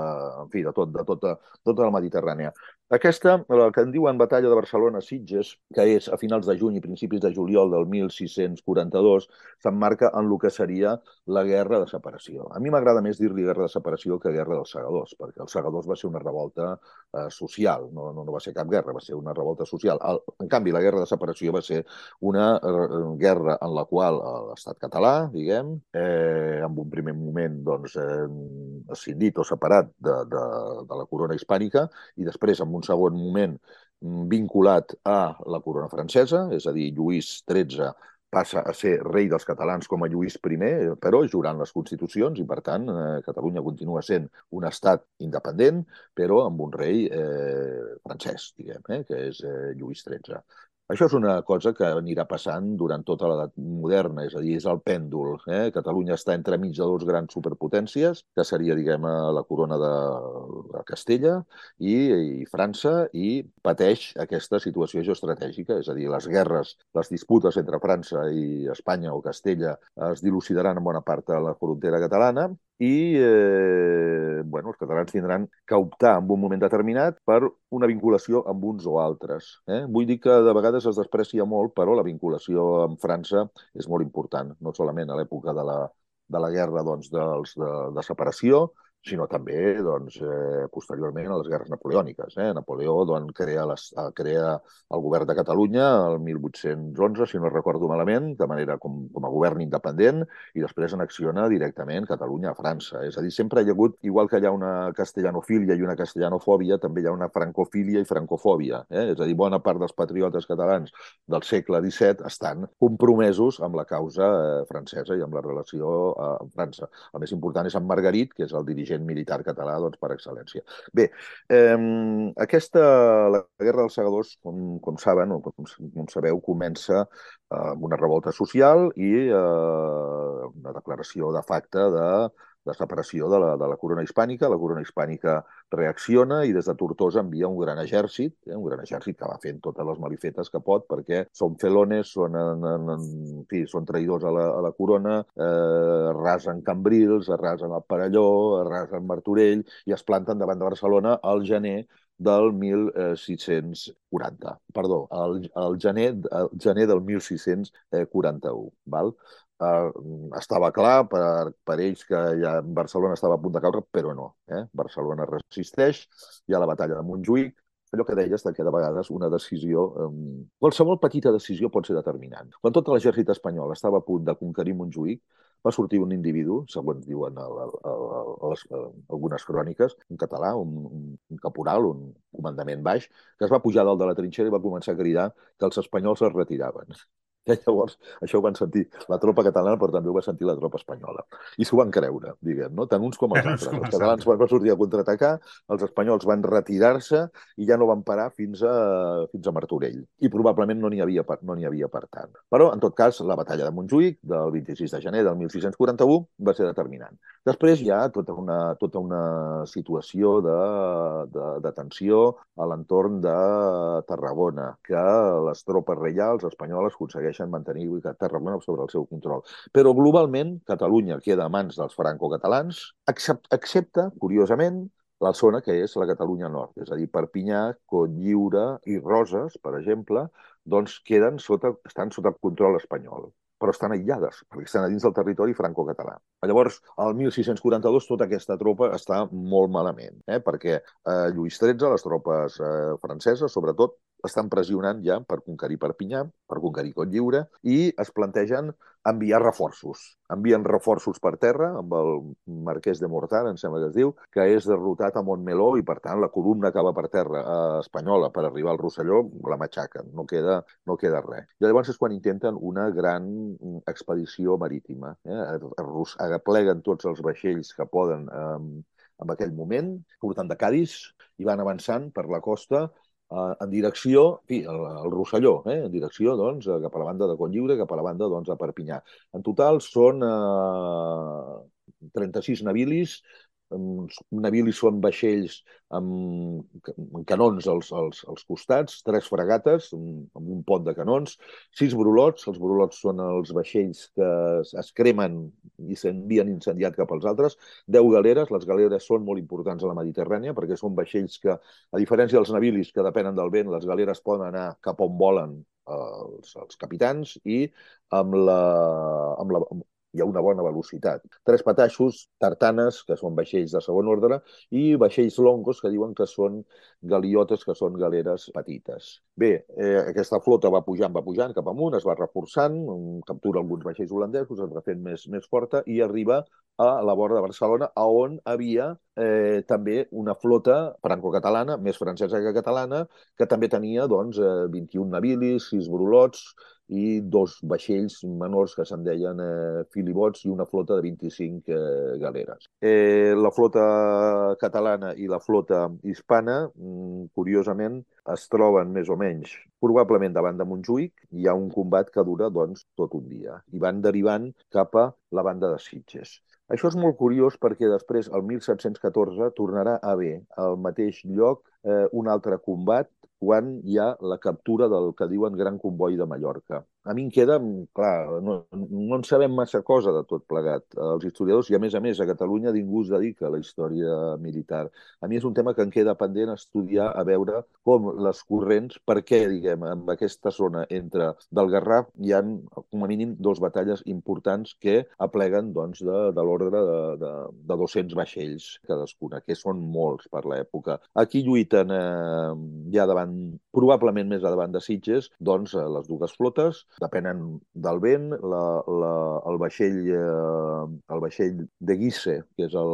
en fi, de, tot, de tota, tota la Mediterrània. Aquesta, la que en diuen Batalla de Barcelona-Sitges, que és a finals de juny i principis de juliol del 1642, s'emmarca en el que seria la guerra de separació. A mi m'agrada més dir-li guerra de separació que guerra dels segadors, perquè els segadors va ser una revolta eh, social, no, no, no va ser cap guerra, va ser una revolta social. El, en canvi, la guerra de separació va ser una eh, guerra en la qual eh, l'estat català, diguem, eh, en un primer moment doncs, eh, escindit o separat de, de, de la corona hispànica i després, en un un segon moment mm, vinculat a la corona francesa, és a dir, Lluís XIII passa a ser rei dels catalans com a Lluís I, però jurant les constitucions i, per tant, eh, Catalunya continua sent un estat independent, però amb un rei eh, francès, diguem, eh, que és eh, Lluís XIII. Això és una cosa que anirà passant durant tota l'edat moderna, és a dir, és el pèndol. Eh? Catalunya està entre mig de dos grans superpotències, que seria, diguem, la corona de, de Castella i, i França, i pateix aquesta situació geoestratègica, és a dir, les guerres, les disputes entre França i Espanya o Castella es dilucidaran en bona part a la frontera catalana i eh, bueno, els catalans tindran que optar en un moment determinat per una vinculació amb uns o altres. Eh? Vull dir que de vegades es desprecia molt, però la vinculació amb França és molt important, no solament a l'època de la, de la guerra doncs, dels, de, de separació, sinó també doncs, eh, posteriorment a les guerres napoleòniques. Eh? Napoleó doncs, crea, les, eh, crea el govern de Catalunya el 1811, si no recordo malament, de manera com, com a govern independent, i després anexiona directament Catalunya a França. És a dir, sempre hi ha hagut, igual que hi ha una castellanofília i una castellanofòbia, també hi ha una francofília i francofòbia. Eh? És a dir, bona part dels patriotes catalans del segle XVII estan compromesos amb la causa eh, francesa i amb la relació eh, amb França. El més important és en Margarit, que és el dirigent dirigent militar català doncs, per excel·lència. Bé, eh, aquesta, la Guerra dels Segadors, com, com saben o com, com sabeu, comença eh, amb una revolta social i eh, una declaració de facte de de separació de la, de la corona hispànica. La corona hispànica reacciona i des de Tortosa envia un gran exèrcit, eh, un gran exèrcit que va fent totes les malifetes que pot perquè són felones, són, en, en, en fi, són traïdors a la, a la corona, eh, arrasen Cambrils, arrasen el Parelló, arrasen Martorell i es planten davant de Barcelona al gener del 1640. Perdó, el, el, gener, el gener del 1641. Val? Eh, estava clar per, per ells que ja Barcelona estava a punt de caure, però no. Eh? Barcelona resisteix, hi ha la batalla de Montjuïc, allò que deies que de vegades una decisió, eh, qualsevol petita decisió pot ser determinant. Quan tot l'exèrcit espanyol estava a punt de conquerir Montjuïc, va sortir un individu, segons diuen a, a, a les, algunes cròniques, un català, un, un caporal, un comandament baix, que es va pujar dalt de la trinxera i va començar a cridar que els espanyols es retiraven. I llavors, això ho van sentir la tropa catalana, però també ho va sentir la tropa espanyola. I s'ho van creure, diguem, no? tant uns com els altres. Els catalans van sortir a contraatacar, els espanyols van retirar-se i ja no van parar fins a, fins a Martorell. I probablement no n'hi havia, per, no havia per tant. Però, en tot cas, la batalla de Montjuïc, del 26 de gener del 1641, va ser determinant. Després hi ha tota una, tota una situació de, de, de tensió a l'entorn de Tarragona, que les tropes reials espanyoles aconsegueixen aconsegueixen mantenir Tarragona sobre el seu control. Però globalment Catalunya queda a mans dels franco-catalans, excepte, curiosament, la zona que és la Catalunya Nord, és a dir, Perpinyà, Cotlliure i Roses, per exemple, doncs queden sota, estan sota control espanyol però estan aïllades, perquè estan a dins del territori franco-català. Llavors, al 1642 tota aquesta tropa està molt malament, eh? perquè eh, Lluís XIII, les tropes eh, franceses, sobretot, estan pressionant ja per conquerir Perpinyà, per conquerir Cotlliure, i es plantegen enviar reforços. Envien reforços per terra, amb el marquès de Mortar, em sembla que es diu, que és derrotat a Montmeló i, per tant, la columna que va per terra eh, espanyola per arribar al Rosselló la matxaquen, no queda, no queda res. I llavors és quan intenten una gran expedició marítima. Eh? Apleguen tots els vaixells que poden eh, en aquell moment, portant de Cádiz, i van avançant per la costa eh, en direcció, en fi, el, el Rosselló, eh, en direcció doncs, cap a la banda de Contlliure, cap a la banda doncs, de Perpinyà. En total són eh, 36 navilis, navilis són vaixells amb, canons als, als, als costats, tres fregates amb un pont de canons, sis brulots, els brulots són els vaixells que es cremen i s'envien incendiat cap als altres, deu galeres, les galeres són molt importants a la Mediterrània perquè són vaixells que, a diferència dels navilis que depenen del vent, les galeres poden anar cap on volen els, els capitans i amb la, amb la, hi ha una bona velocitat. Tres pataixos, tartanes, que són vaixells de segon ordre, i vaixells longos, que diuen que són galiotes, que són galeres petites. Bé, eh, aquesta flota va pujant, va pujant cap amunt, es va reforçant, captura alguns vaixells holandesos, es va fent més, més forta i arriba a la vora de Barcelona, a on havia eh, també una flota franco-catalana, més francesa que catalana, que també tenia doncs, eh, 21 navilis, 6 brulots, i dos vaixells menors que se'n deien eh, filibots i una flota de 25 eh, galeres. Eh, la flota catalana i la flota hispana, mm, curiosament, es troben més o menys probablement davant de Montjuïc. Hi ha un combat que dura doncs, tot un dia i van derivant cap a la banda de Sitges. Això és molt curiós perquè després, el 1714, tornarà a haver al mateix lloc eh, un altre combat quan hi ha la captura del que diuen Gran Comboi de Mallorca a mi em queda, clar, no, no en sabem massa cosa de tot plegat, els historiadors, i a més a més a Catalunya ningú es dedica a la història militar. A mi és un tema que em queda pendent estudiar, a veure com les corrents, per què, diguem, en aquesta zona entre del Garraf hi han, com a mínim, dos batalles importants que apleguen doncs, de, de l'ordre de, de, de 200 vaixells cadascuna, que són molts per l'època. Aquí lluiten eh, ja davant, probablement més a davant de Sitges, doncs, eh, les dues flotes, depenen del vent. La, la, el, vaixell, eh, el vaixell de Guisse, que és el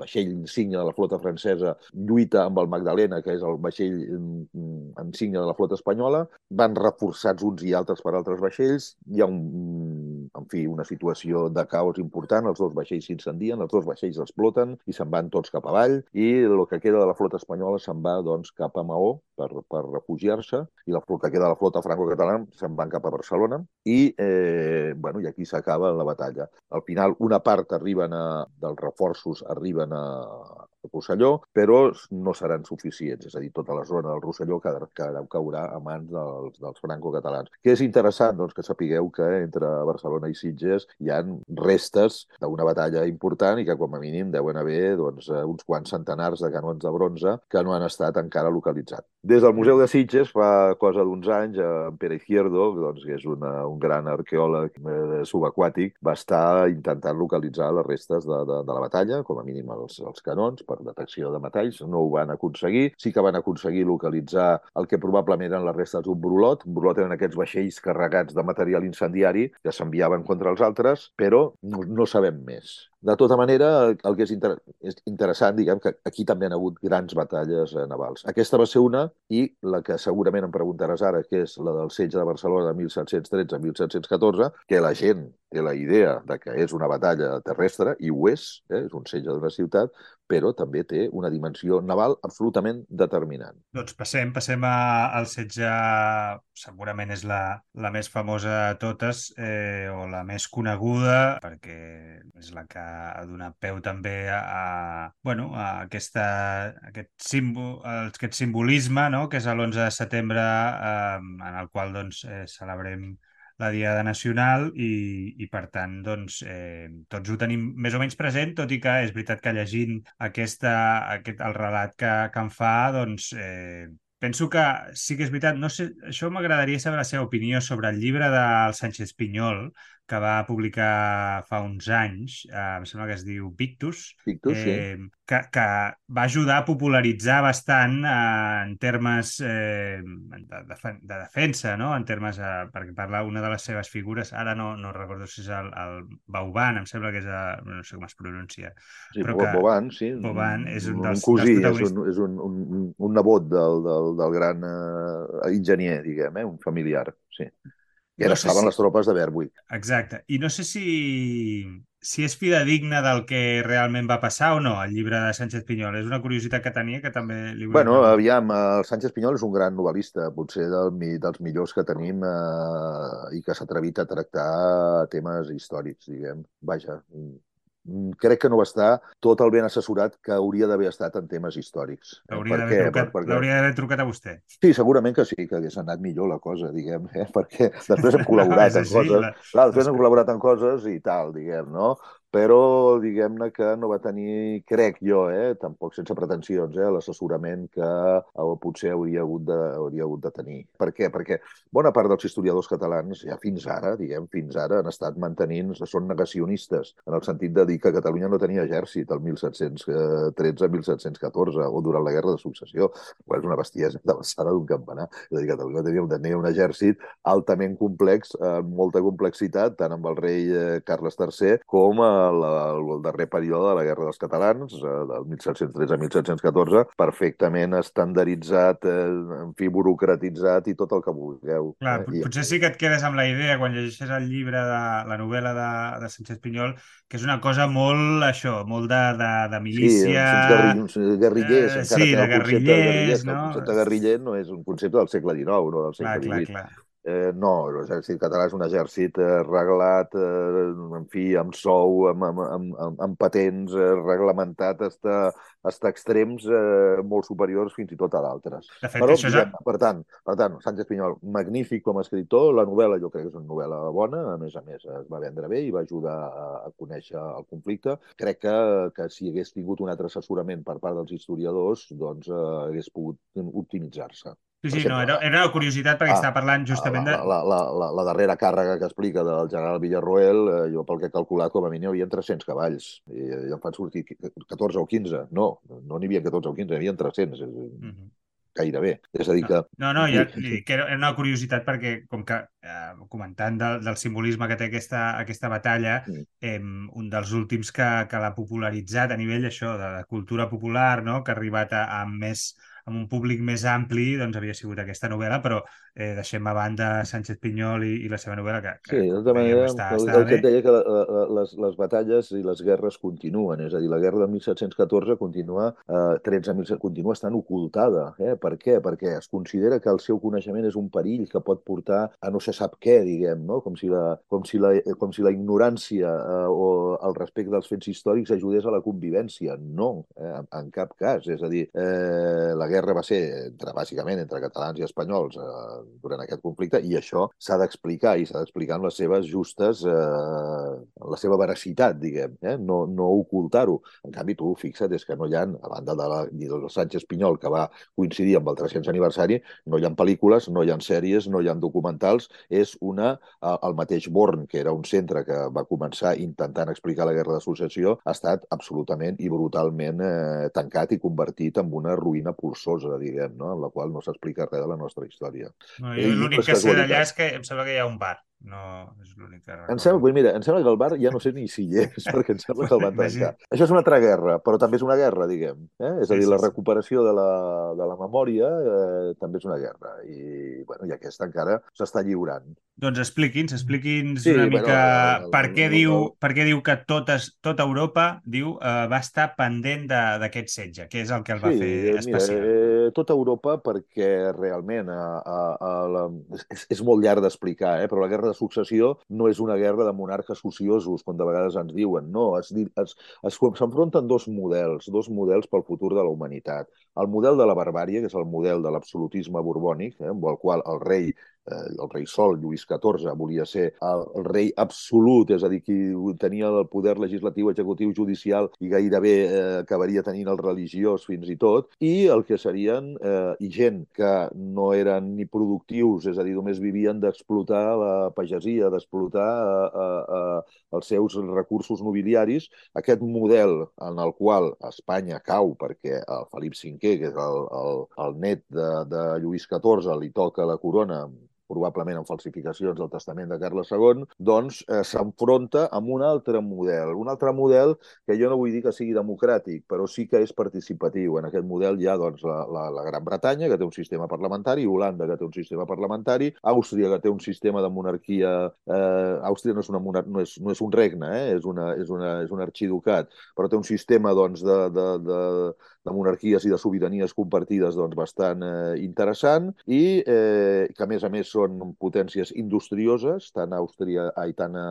vaixell insignia de la flota francesa, lluita amb el Magdalena, que és el vaixell insignia de la flota espanyola. Van reforçats uns i altres per altres vaixells. Hi ha un, en fi, una situació de caos important. Els dos vaixells s'incendien, els dos vaixells exploten i se'n van tots cap avall. I el que queda de la flota espanyola se'n va doncs, cap a Maó per, per refugiar-se i el que queda de la flota franco-catalana se'n van cap a Barcelona i, eh, bueno, i aquí s'acaba la batalla. Al final, una part arriben a, dels reforços arriben a, a Rosselló, però no seran suficients, és a dir, tota la zona del Rosselló caurà, caurà a mans dels, dels franco-catalans. Que és interessant doncs, que sapigueu que entre Barcelona i Sitges hi han restes d'una batalla important i que com a mínim deuen haver doncs, uns quants centenars de canons de bronze que no han estat encara localitzats. Des del Museu de Sitges, fa cosa d'uns anys, en Pere Izquierdo, doncs, que és una, un gran arqueòleg eh, subaquàtic, va estar intentant localitzar les restes de, de, de la batalla, com a mínim els, els canons, per detecció de metalls, no ho van aconseguir. Sí que van aconseguir localitzar el que probablement eren les restes d'un brulot. Un brulot eren aquests vaixells carregats de material incendiari que s'enviaven contra els altres, però no, no sabem més. De tota manera, el que és, inter és interessant, diguem que aquí també han hagut grans batalles eh, navals. Aquesta va ser una, i la que segurament em preguntaràs ara, que és la del setge de Barcelona de 1713-1714, que la gent té la idea de que és una batalla terrestre, i ho és, eh? és un setge d'una ciutat, però també té una dimensió naval absolutament determinant. Doncs passem, passem a, al setge, segurament és la, la més famosa de totes, eh, o la més coneguda, perquè és la que ha donat peu també a, a, bueno, a aquesta, a aquest, símbol, a aquest simbolisme, no?, que és l'11 de setembre, eh, en el qual doncs, eh, celebrem la Diada Nacional i, i per tant, doncs, eh, tots ho tenim més o menys present, tot i que és veritat que llegint aquesta, aquest, el relat que, que em fa, doncs, eh, penso que sí que és veritat, no sé, això m'agradaria saber la seva opinió sobre el llibre del Sánchez Pinyol, que va publicar fa uns anys, eh, em sembla que es diu Victus, Victus eh, sí. que, que va ajudar a popularitzar bastant eh, en termes eh, de, de, de defensa, no? en termes, eh, perquè parla una de les seves figures, ara no, no recordo si és el, el Bauban, em sembla que és, el, no sé com es pronuncia. Sí, però que, Boban, sí. Boban és un, dels, un cosí, dels és, un, és un, un, un nebot del, del, del gran eh, enginyer, diguem, eh? un familiar, sí. I ara no estaven si... les tropes de Berwick. Exacte. I no sé si, si és fidedigne del que realment va passar o no, el llibre de Sánchez Pinyol. És una curiositat que tenia que també li vull... Bueno, aviam, el Sánchez Pinyol és un gran novel·lista, potser del, dels millors que tenim eh, i que s'ha atrevit a tractar temes històrics, diguem. Vaja, crec que no va estar tot el ben assessorat que hauria d'haver estat en temes històrics. L'hauria d'haver trucat, per, perquè... trucat a vostè. Sí, segurament que sí, que hagués anat millor la cosa, diguem, eh? perquè després hem col·laborat en coses... La... Clar, després hem col·laborat en coses i tal, diguem, no? Però diguem-ne que no va tenir, crec jo, eh, tampoc sense pretensions, eh, l'assessorament que eh, potser hauria hagut, de, hauria hagut de tenir. Per què? Perquè bona part dels historiadors catalans, ja fins ara, diguem, fins ara, han estat mantenint, són negacionistes, en el sentit de dir que Catalunya no tenia exèrcit el 1713-1714 o durant la Guerra de Successió, que és una bestiesa de l'alçada d'un campanar. És a dir, Catalunya tenia, tenia un exèrcit altament complex, amb molta complexitat, tant amb el rei eh, Carles III com a el, el darrer període de la Guerra dels Catalans, eh, del 1713 a 1714, perfectament estandarditzat, eh, en fi, burocratitzat i tot el que vulgueu. Clar, eh? potser sí que et quedes amb la idea, quan llegeixes el llibre de la novel·la de, de Sánchez Pinyol, que és una cosa molt, això, molt de, de, de milícia... Sí, guerrillers, eh, sí, de guerrillers, no? El concepte de guerriller no és un concepte del segle XIX, no del segle clar, XVIII. Clar, clar. Eh, no, l'exèrcit català és un exèrcit eh, reglat, eh, en fi, amb sou, amb, amb, amb, amb patents, eh, reglamentat hasta, hasta extrems eh, molt superiors fins i tot a d'altres. Però, això ja... per, tant, per tant, Sánchez Pinyol, magnífic com a escriptor, la novel·la jo crec que és una novel·la bona, a més a més es va vendre bé i va ajudar a, a conèixer el conflicte. Crec que, que si hagués tingut un altre assessorament per part dels historiadors, doncs eh, hagués pogut optimitzar-se. Sí, sí, no, era, era una curiositat perquè ah, estava parlant justament de... La, la, la, la darrera càrrega que explica del general Villarroel, eh, jo pel que he calculat com a mínim hi havia 300 cavalls i, i em fan sortir 14 o 15. No, no n'hi havia 14 o 15, n'hi havia 300. Mm -hmm gairebé. És a dir que... No, no, ja, que era una curiositat perquè, com que eh, comentant del, del simbolisme que té aquesta, aquesta batalla, mm. eh, un dels últims que, que l'ha popularitzat a nivell això de, de cultura popular, no? que ha arribat a, a més amb un públic més ampli doncs havia sigut aquesta novel·la, però eh, deixem a banda Sánchez Pinyol i, i la seva novel·la, que, que sí, de tota manera, està, el, està el que et deia que la, la, les, les batalles i les guerres continuen, és a dir, la guerra del 1714 continua, eh, 13 17, continua estant ocultada. Eh? Per què? Perquè es considera que el seu coneixement és un perill que pot portar a no se sap què, diguem, no? com, si la, com, si la, com si la ignorància eh, o el respecte dels fets històrics ajudés a la convivència. No, eh, en, en cap cas. És a dir, eh, la guerra va ser entre, bàsicament entre catalans i espanyols eh, durant aquest conflicte i això s'ha d'explicar i s'ha d'explicar en les seves justes, eh, la seva veracitat, diguem, eh? no, no ocultar-ho. En canvi, tu fixa't, és que no hi ha, a banda de la, del Sánchez Pinyol, que va coincidir amb el 300 aniversari, no hi ha pel·lícules, no hi ha sèries, no hi ha documentals, és una, el mateix Born, que era un centre que va començar intentant explicar la guerra d'associació, ha estat absolutament i brutalment eh, tancat i convertit en una ruïna forçosa, diguem, no? en la qual no s'explica res de la nostra història. No, L'únic que sé d'allà és que em sembla que hi ha un bar. No és l'únic que Em sembla, mira, em sembla que el bar ja no sé ni si hi és, perquè em sembla que el van tancar. Això és una altra guerra, però també és una guerra, diguem. Eh? És a dir, la recuperació de la, de la memòria eh, també és una guerra. I, bueno, i aquesta encara s'està lliurant. Doncs expliqui'ns, expliqui'ns sí, una mica bueno, per, què diu, per què diu que totes, tota Europa diu, eh, va estar pendent d'aquest setge, que és el que el va sí, fer especial. Mira, eh, tota Europa perquè realment a, a, a la, és, és molt llarg d'explicar, eh? però la guerra de successió no és una guerra de monarques ociosos, com de vegades ens diuen. No, s'enfronten dos models, dos models pel futur de la humanitat. El model de la barbària, que és el model de l'absolutisme borbònic, eh, amb el qual el rei eh, el rei Sol, Lluís XIV, volia ser el, el rei absolut, és a dir, qui tenia el poder legislatiu, executiu, judicial i gairebé eh, acabaria tenint el religiós fins i tot, i el que serien eh, gent que no eren ni productius, és a dir, només vivien d'explotar la pagesia, d'explotar eh, eh, eh, els seus recursos nobiliaris, aquest model en el qual Espanya cau perquè el Felip V, que és el, el, el net de, de Lluís XIV, li toca la corona probablement amb falsificacions del testament de Carles II, doncs eh, s'enfronta amb un altre model. Un altre model que jo no vull dir que sigui democràtic, però sí que és participatiu. En aquest model hi ha doncs, la, la, la Gran Bretanya, que té un sistema parlamentari, Holanda, que té un sistema parlamentari, Àustria, que té un sistema de monarquia... Eh, Àustria no és, una monar... no és, no és un regne, eh? és, una, és, una, és un arxiducat, però té un sistema doncs, de, de, de, de monarquies i de sobiranies compartides doncs, bastant eh, interessant i eh, que, a més a més, són potències industrioses, tant Àustria, ai, tant a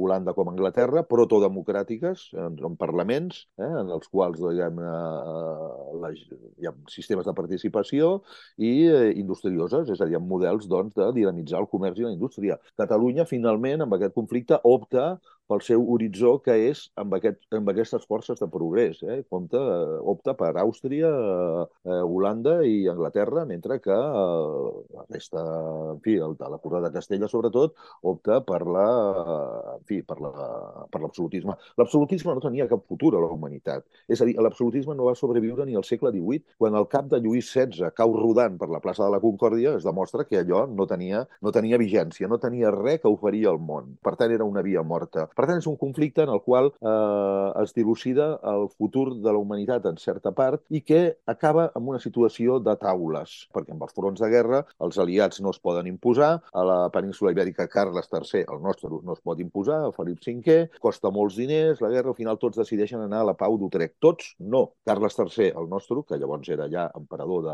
Holanda com a Anglaterra, protodemocràtiques, en, en parlaments, eh, en els quals diguem, eh, la, hi ha sistemes de participació i eh, industrioses, és a dir, amb models doncs, de dinamitzar el comerç i la indústria. Catalunya, finalment, amb aquest conflicte, opta pel seu horitzó, que és amb, aquest, amb aquestes forces de progrés. Eh? Compte, eh, opta per Àustria, eh, Holanda i Anglaterra, mentre que eh, la resta, en fi, el, la corona de Castella, sobretot, opta per la, en fi, per l'absolutisme. La, l'absolutisme no tenia cap futur a la humanitat. És a dir, l'absolutisme no va sobreviure ni al segle XVIII. Quan el cap de Lluís XVI cau rodant per la plaça de la Concòrdia, es demostra que allò no tenia, no tenia vigència, no tenia res que oferir al món. Per tant, era una via morta. Per tant, és un conflicte en el qual eh, es dilucida el futur de la humanitat en certa part i que acaba amb una situació de taules, perquè amb els fronts de guerra els aliats no es poden imposar, a la península ibèrica Carles III, el nostre, no es pot imposar, a Felip V, costa molts diners, la guerra, al final tots decideixen anar a la pau d'Utrecht. Tots no. Carles III, el nostre, que llavors era ja emperador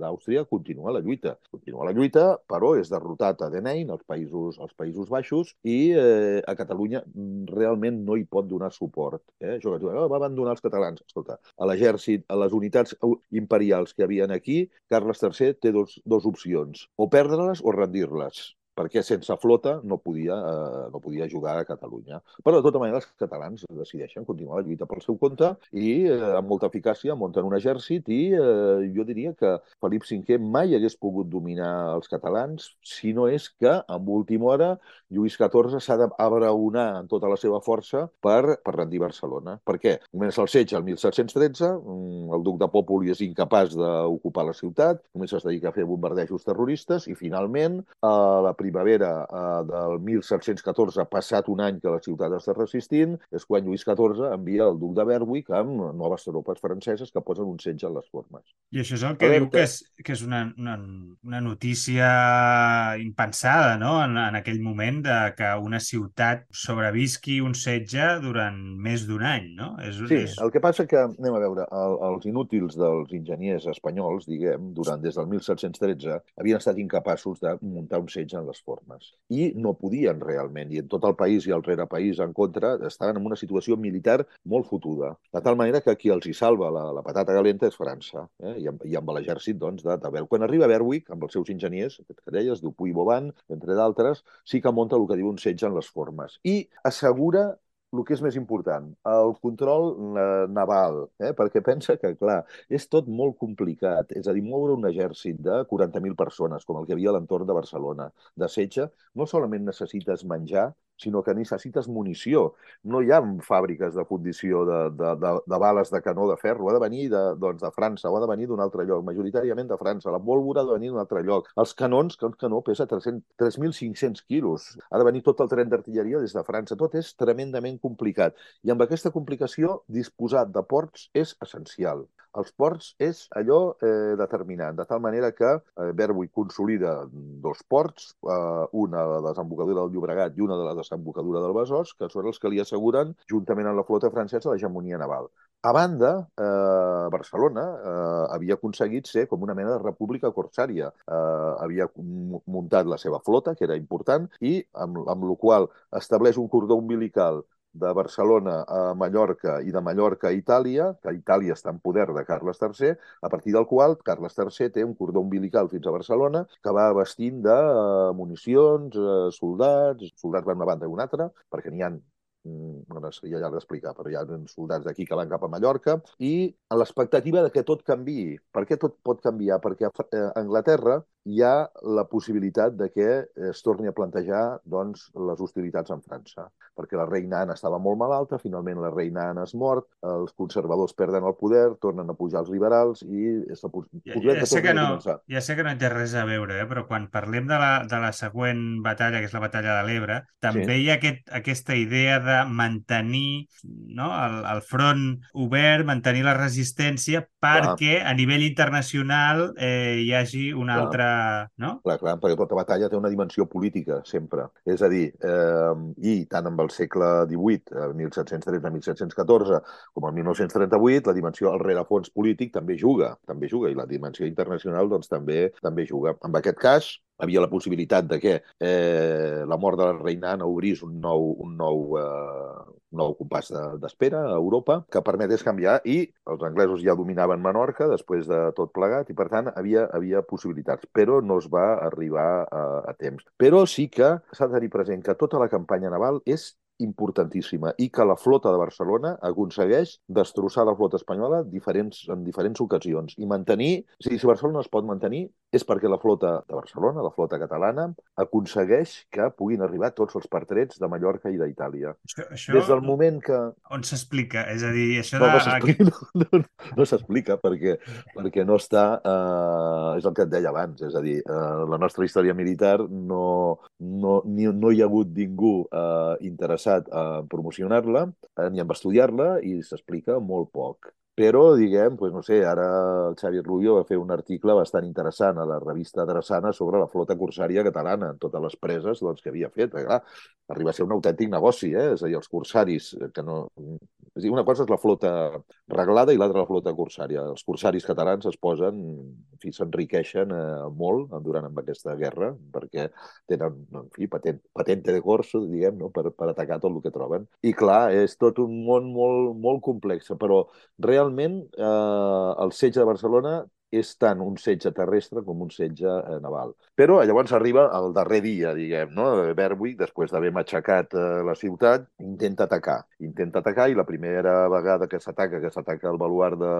d'Àustria, continua la lluita. Continua la lluita, però és derrotat a Denein, als Països, als Països Baixos, i eh, a Catalunya realment no hi pot donar suport. Eh? Això que tu, oh, va abandonar els catalans. Escolta, a l'exèrcit, a les unitats imperials que havien aquí, Carles III té dos, dos opcions, o perdre-les o rendir-les perquè sense flota no podia, eh, no podia jugar a Catalunya. Però, de tota manera, els catalans decideixen continuar la lluita pel seu compte i, eh, amb molta eficàcia, munten un exèrcit i eh, jo diria que Felip V mai hagués pogut dominar els catalans si no és que, amb última hora, Lluís XIV s'ha d'abraonar en tota la seva força per, per rendir Barcelona. Per què? Comença el setge el 1713, mm, el duc de Pòpoli és incapaç d'ocupar la ciutat, només es dedica a fer bombardejos terroristes i, finalment, a la primavera eh, del 1714, passat un any que la ciutat està resistint, és quan Lluís XIV envia el duc de Berwick amb noves tropes franceses que posen un setge a les formes. I això és el que diu que és, que és una, una, una notícia impensada no? en, en aquell moment de que una ciutat sobrevisqui un setge durant més d'un any, no? És, sí, és... el que passa que, anem a veure, el, els inútils dels enginyers espanyols, diguem, durant des del 1713, havien estat incapaços de muntar un setge en les les formes. I no podien realment, i en tot el país i el país en contra, estaven en una situació militar molt fotuda. De tal manera que qui els hi salva la, la patata calenta és França, eh? I, amb, i amb l'exèrcit doncs, de, de. Quan arriba Berwick, amb els seus enginyers, que deies, Dupuy i Boban, entre d'altres, sí que munta el que diu un setge en les formes. I assegura el que és més important, el control eh, naval, eh? perquè pensa que, clar, és tot molt complicat. És a dir, moure un exèrcit de 40.000 persones, com el que havia a l'entorn de Barcelona, de setge, no solament necessites menjar, sinó que necessites munició. No hi ha fàbriques de fundició de, de, de, de bales de canó de ferro, ha de venir de, doncs, de França o ha de venir d'un altre lloc, majoritàriament de França. La pólvora ha de venir d'un altre lloc. Els canons, que un canó pesa 3.500 quilos, ha de venir tot el tren d'artilleria des de França. Tot és tremendament complicat. I amb aquesta complicació, disposar de ports és essencial els ports és allò eh, determinant, de tal manera que eh, Berwick consolida dos ports, eh, una de la desembocadura del Llobregat i una de la desembocadura del Besòs, que són els que li asseguren, juntament amb la flota francesa, l'hegemonia naval. A banda, eh, Barcelona eh, havia aconseguit ser com una mena de república corsària. Eh, havia muntat la seva flota, que era important, i amb, amb la qual estableix un cordó umbilical de Barcelona a Mallorca i de Mallorca a Itàlia, que Itàlia està en poder de Carles III, a partir del qual Carles III té un cordó umbilical fins a Barcelona que va vestint de uh, municions, uh, soldats, soldats van una banda i una altra, perquè n'hi ha bueno, seria llarg d'explicar, però hi ha soldats d'aquí que van cap a Mallorca, i a l'expectativa de que tot canvi. Per què tot pot canviar? Perquè a Anglaterra hi ha la possibilitat de que es torni a plantejar doncs, les hostilitats amb França, perquè la reina Anna estava molt malalta, finalment la reina Anna és mort, els conservadors perden el poder, tornen a pujar els liberals i la ja, ja sé que no, Ja sé que no té res a veure, eh? però quan parlem de la, de la següent batalla, que és la batalla de l'Ebre, també sí. hi ha aquest, aquesta idea de mantenir no, el, el front obert, mantenir la resistència perquè clar. a nivell internacional eh, hi hagi una clar. altra no? Clar, clar, perquè tota batalla té una dimensió política, sempre. És a dir, eh, i tant amb el segle XVIII, 1713-1714, com el 1938, la dimensió, el rerefons polític també juga, també juga, i la dimensió internacional doncs, també també juga. En aquest cas, havia la possibilitat de que eh, la mort de la reina Anna obrís un nou, un nou, eh, nou compàs d'espera de, a Europa que permetés canviar i els anglesos ja dominaven Menorca després de tot plegat i per tant havia, havia possibilitats, però no es va arribar a, a temps. Però sí que s'ha de tenir present que tota la campanya naval és importantíssima i que la flota de Barcelona aconsegueix destrossar la flota espanyola diferents, en diferents ocasions i mantenir... O sigui, si Barcelona es pot mantenir és perquè la flota de Barcelona, la flota catalana, aconsegueix que puguin arribar tots els partrets de Mallorca i d'Itàlia. Des del moment que... On s'explica? És a dir, això no, de... No s'explica, no, no, no s'explica perquè, perquè no està... Eh, és el que et deia abans, és a dir, eh, la nostra història militar no, no, ni, no hi ha hagut ningú eh, interessat interessat a promocionar-la eh, ni a estudiar-la i s'explica molt poc. Però, diguem, doncs no sé, ara el Xavier Rubio va fer un article bastant interessant a la revista Drassana sobre la flota corsària catalana, en totes les preses doncs, que havia fet. Clar, arriba a ser un autèntic negoci, eh? és a dir, els corsaris, que no, és dir, una cosa és la flota reglada i l'altra la flota corsària. Els corsaris catalans es posen, en fi, s'enriqueixen eh, molt durant amb aquesta guerra perquè tenen, en fi, patent, patente de corso, diguem, no? per, per atacar tot el que troben. I clar, és tot un món molt, molt complex, però realment eh, el setge de Barcelona és tant un setge terrestre com un setge eh, naval. Però llavors arriba el darrer dia, diguem, no? Berwick, després d'haver matxacat eh, la ciutat, intenta atacar. Intenta atacar i la primera vegada que s'ataca, que s'ataca el baluart de,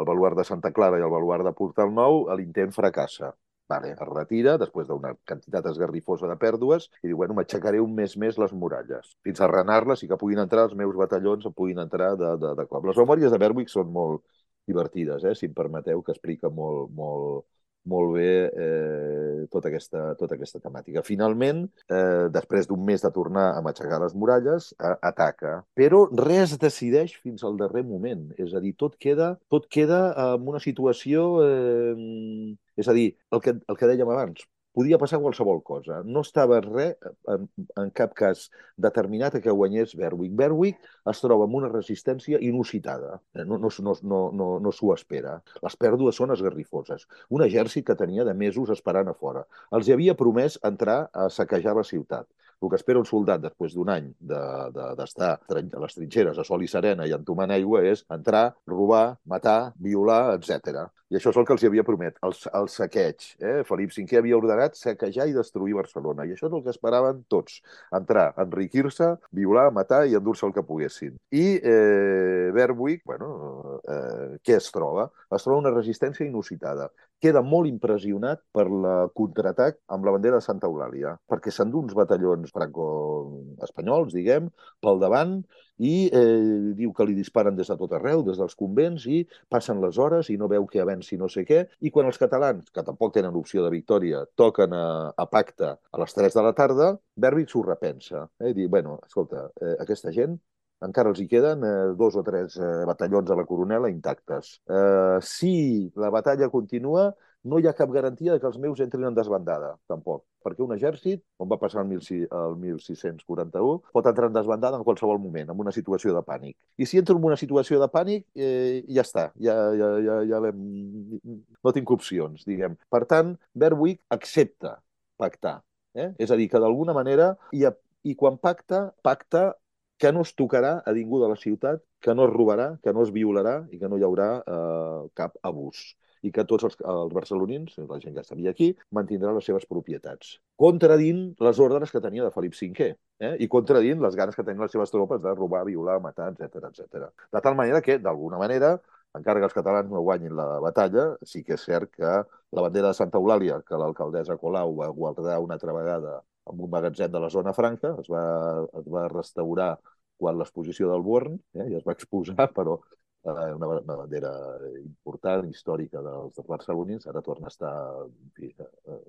el baluart de Santa Clara i el baluart de Portal Nou, l'intent fracassa. Vale, es retira després d'una quantitat esgarrifosa de pèrdues i diu, bueno, m'aixecaré un mes més les muralles, fins a renar-les i que puguin entrar els meus batallons, puguin entrar de, de, de cop. Les memòries de Berwick són molt, divertides, eh, si em permeteu, que explica molt, molt, molt bé eh, tota, aquesta, tota aquesta temàtica. Finalment, eh, després d'un mes de tornar a matxacar les muralles, a, ataca. Però res decideix fins al darrer moment. És a dir, tot queda, tot queda en una situació... Eh, és a dir, el que, el que dèiem abans, podia passar qualsevol cosa. No estava res, en, en cap cas, determinat a que guanyés Berwick. Berwick es troba amb una resistència inusitada. No, no, no, no, no, s'ho espera. Les pèrdues són esgarrifoses. Un exèrcit que tenia de mesos esperant a fora. Els havia promès entrar a saquejar la ciutat. El que espera un soldat després d'un any d'estar de, de, a les trinxeres a sol i serena i entomant aigua és entrar, robar, matar, violar, etc. I això és el que els havia promet, el, el saqueig. Eh? Felip V havia ordenat saquejar i destruir Barcelona. I això és el que esperaven tots. Entrar, enriquir-se, violar, matar i endur-se el que poguessin. I eh, Berwick, bueno, eh, què es troba? Es troba una resistència inusitada queda molt impressionat per la contraatac amb la bandera de Santa Eulàlia, perquè s'endú uns batallons franco-espanyols, diguem, pel davant, i eh, diu que li disparen des de tot arreu, des dels convents, i passen les hores i no veu que avenci no sé què, i quan els catalans, que tampoc tenen opció de victòria, toquen a, a pacte a les 3 de la tarda, Berwick s'ho repensa. Eh? Diu, bueno, escolta, eh, aquesta gent encara els hi queden eh, dos o tres eh, batallons a la coronela intactes. Eh, si la batalla continua, no hi ha cap garantia de que els meus entrin en desbandada, tampoc. Perquè un exèrcit, com va passar el, 1641, pot entrar en desbandada en qualsevol moment, en una situació de pànic. I si entro en una situació de pànic, eh, ja està, ja, ja, ja, ja no tinc opcions, diguem. Per tant, Berwick accepta pactar. Eh? És a dir, que d'alguna manera, i, i quan pacta, pacta que no es tocarà a ningú de la ciutat, que no es robarà, que no es violarà i que no hi haurà eh, cap abús i que tots els, els barcelonins, la gent que estabia aquí, mantindran les seves propietats. Contradint les ordres que tenia de Felip V eh? i contradint les ganes que tenien les seves tropes de robar, violar, matar, etc etc. De tal manera que, d'alguna manera, encara que els catalans no guanyin la batalla, sí que és cert que la bandera de Santa Eulàlia, que l'alcaldessa Colau va guardar una altra vegada en un magatzem de la zona franca, es va, es va restaurar quan l'exposició del Born, eh, i es va exposar, però eh, una, una bandera important, històrica dels, barcelonins, ara torna a estar, en fi, eh,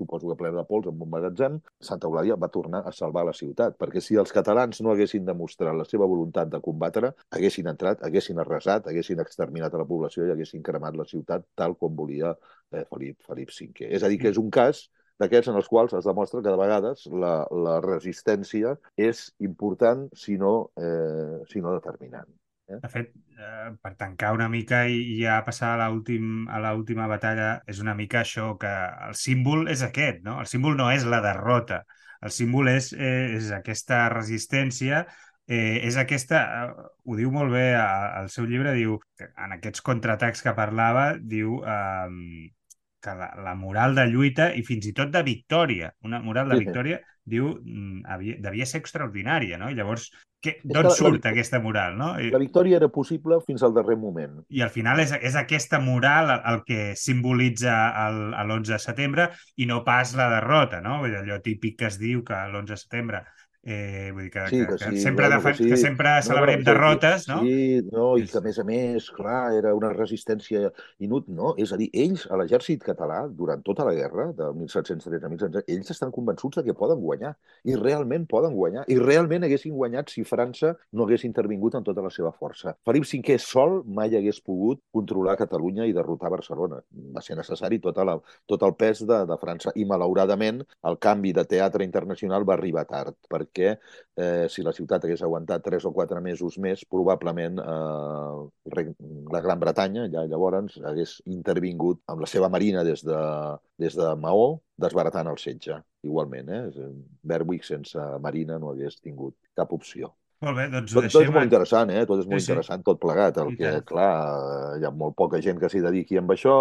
suposo que ple de pols en un magatzem, Santa Eulàlia va tornar a salvar la ciutat, perquè si els catalans no haguessin demostrat la seva voluntat de combatre, haguessin entrat, haguessin arrasat, haguessin exterminat a la població i haguessin cremat la ciutat tal com volia eh, Felip, Felip V. És a dir, que és un cas d'aquests en els quals es demostra que de vegades la, la resistència és important, si no, eh, si no determinant. Eh? De fet, eh, per tancar una mica i ja passar a l'última batalla, és una mica això que el símbol és aquest, no? El símbol no és la derrota, el símbol és, eh, és aquesta resistència eh, és aquesta, eh, ho diu molt bé al seu llibre, diu, en aquests contraatacs que parlava, diu eh, que la, la moral de lluita i fins i tot de victòria, una moral de victòria, diu, mm, havia, devia ser extraordinària, no? I llavors, d'on surt la, aquesta moral, no? La victòria era possible fins al darrer moment. I al final és, és aquesta moral el que simbolitza l'11 de setembre i no pas la derrota, no? Allò típic que es diu que l'11 de setembre Eh, vull dir que, sí, que, que, sí, sempre, bueno, que, sí. que sempre celebrem no, no, derrotes, no? Sí, no, i que a més a més, clar, era una resistència inútil, no? És a dir, ells, a l'exèrcit català, durant tota la guerra, de 1713 a 1713, ells estan convençuts de que poden guanyar, i realment poden guanyar, i realment haguessin guanyat si França no hagués intervingut amb tota la seva força. Felip V sol mai hagués pogut controlar Catalunya i derrotar Barcelona. Va ser necessari tota la, tot el pes de, de França, i malauradament el canvi de teatre internacional va arribar tard, perquè perquè eh, si la ciutat hagués aguantat tres o quatre mesos més, probablement eh, la Gran Bretanya, ja llavors, hagués intervingut amb la seva marina des de, des de Maó, desbaratant el setge, igualment. Eh? Berwick sense marina no hagués tingut cap opció. Molt bé, doncs tot, tot és molt interessant, eh? Tot és molt sí, interessant, tot plegat. El que, clar, hi ha molt poca gent que s'hi dediqui amb això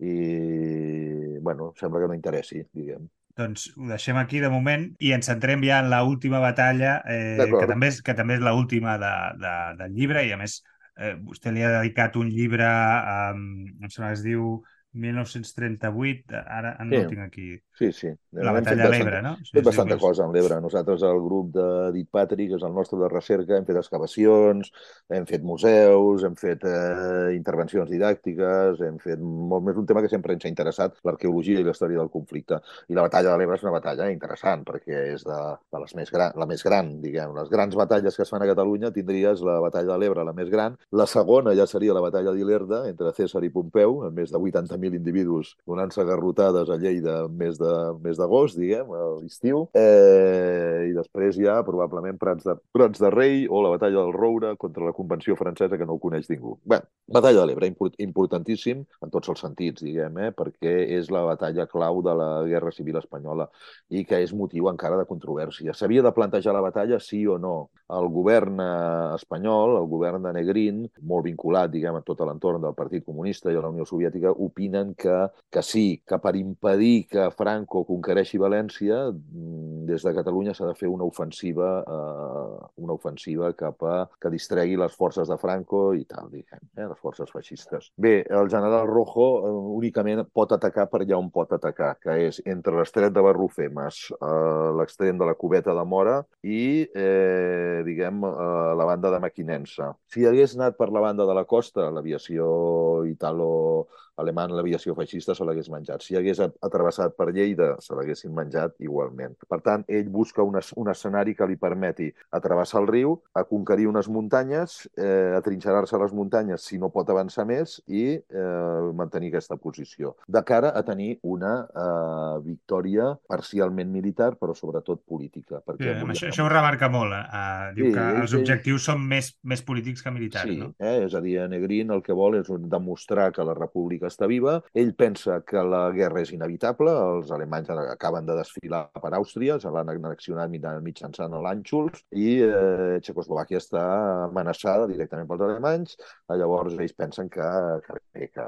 i, bueno, sembla que no interessi, diguem. Doncs ho deixem aquí de moment i ens centrem ja en l'última batalla, eh, que també és, que també és l'última de, de, del llibre i a més eh, vostè li ha dedicat un llibre, eh, em sembla que es diu 1938, ara no sí. ho tinc aquí. Sí, sí. La batalla de l'Ebre, no? Sí, fet bastanta sí, cosa amb l'Ebre. Nosaltres, el grup de Dit Patrick, és el nostre de recerca, hem fet excavacions, hem fet museus, hem fet eh, intervencions didàctiques, hem fet molt més un tema que sempre ens ha interessat, l'arqueologia i la història del conflicte. I la batalla de l'Ebre és una batalla interessant, perquè és de, de les més gran, la més gran, diguem. Les grans batalles que es fan a Catalunya tindries la batalla de l'Ebre, la més gran. La segona ja seria la batalla d'Ilerda, entre César i Pompeu, amb més de 80.000 individus donant-se garrotades a Lleida més de mes d'agost, diguem, a l'estiu, eh, i després ja probablement Prats de, Prats de Rei o la batalla del Roure contra la Convenció francesa que no ho coneix ningú. Bé, batalla de l'Ebre, import, importantíssim en tots els sentits, diguem, eh, perquè és la batalla clau de la Guerra Civil Espanyola i que és motiu encara de controvèrsia. S'havia de plantejar la batalla sí o no. El govern eh, espanyol, el govern de Negrín, molt vinculat, diguem, a tot l'entorn del Partit Comunista i a la Unió Soviètica, opinen que, que sí, que per impedir que Franco conquereixi València, mm, des de Catalunya s'ha de fer una ofensiva, eh, una ofensiva cap a que distregui les forces de Franco i tal, diguem, eh, les forces feixistes. Bé, el general Rojo eh, únicament pot atacar per allà on pot atacar, que és entre l'estret de Barrufemes, eh, l'extrem de la cubeta de Mora i, eh, diguem, eh, la banda de Maquinensa. Si hagués anat per la banda de la costa, l'aviació italo alemany l'aviació feixista se l'hagués menjat. Si hagués atravessat per Lleida, se l'haguessin menjat igualment. Per tant, ell busca un, un escenari que li permeti atravessar el riu, a conquerir unes muntanyes, eh, atrinxerar-se a les muntanyes si no pot avançar més i eh, mantenir aquesta posició. De cara a tenir una eh, victòria parcialment militar, però sobretot política. Perquè sí, això, això ho remarca molt. Eh? Diu sí, que els objectius són més, més polítics que militars. Sí, no? eh? és a dir, Negrín el que vol és demostrar que la república està viva, ell pensa que la guerra és inevitable, els alemanys acaben de desfilar per Àustria, l'han annexionat mitjançant l'Ànxols i eh, Txecoslovàquia està amenaçada directament pels alemanys. Llavors ells pensen que, que, que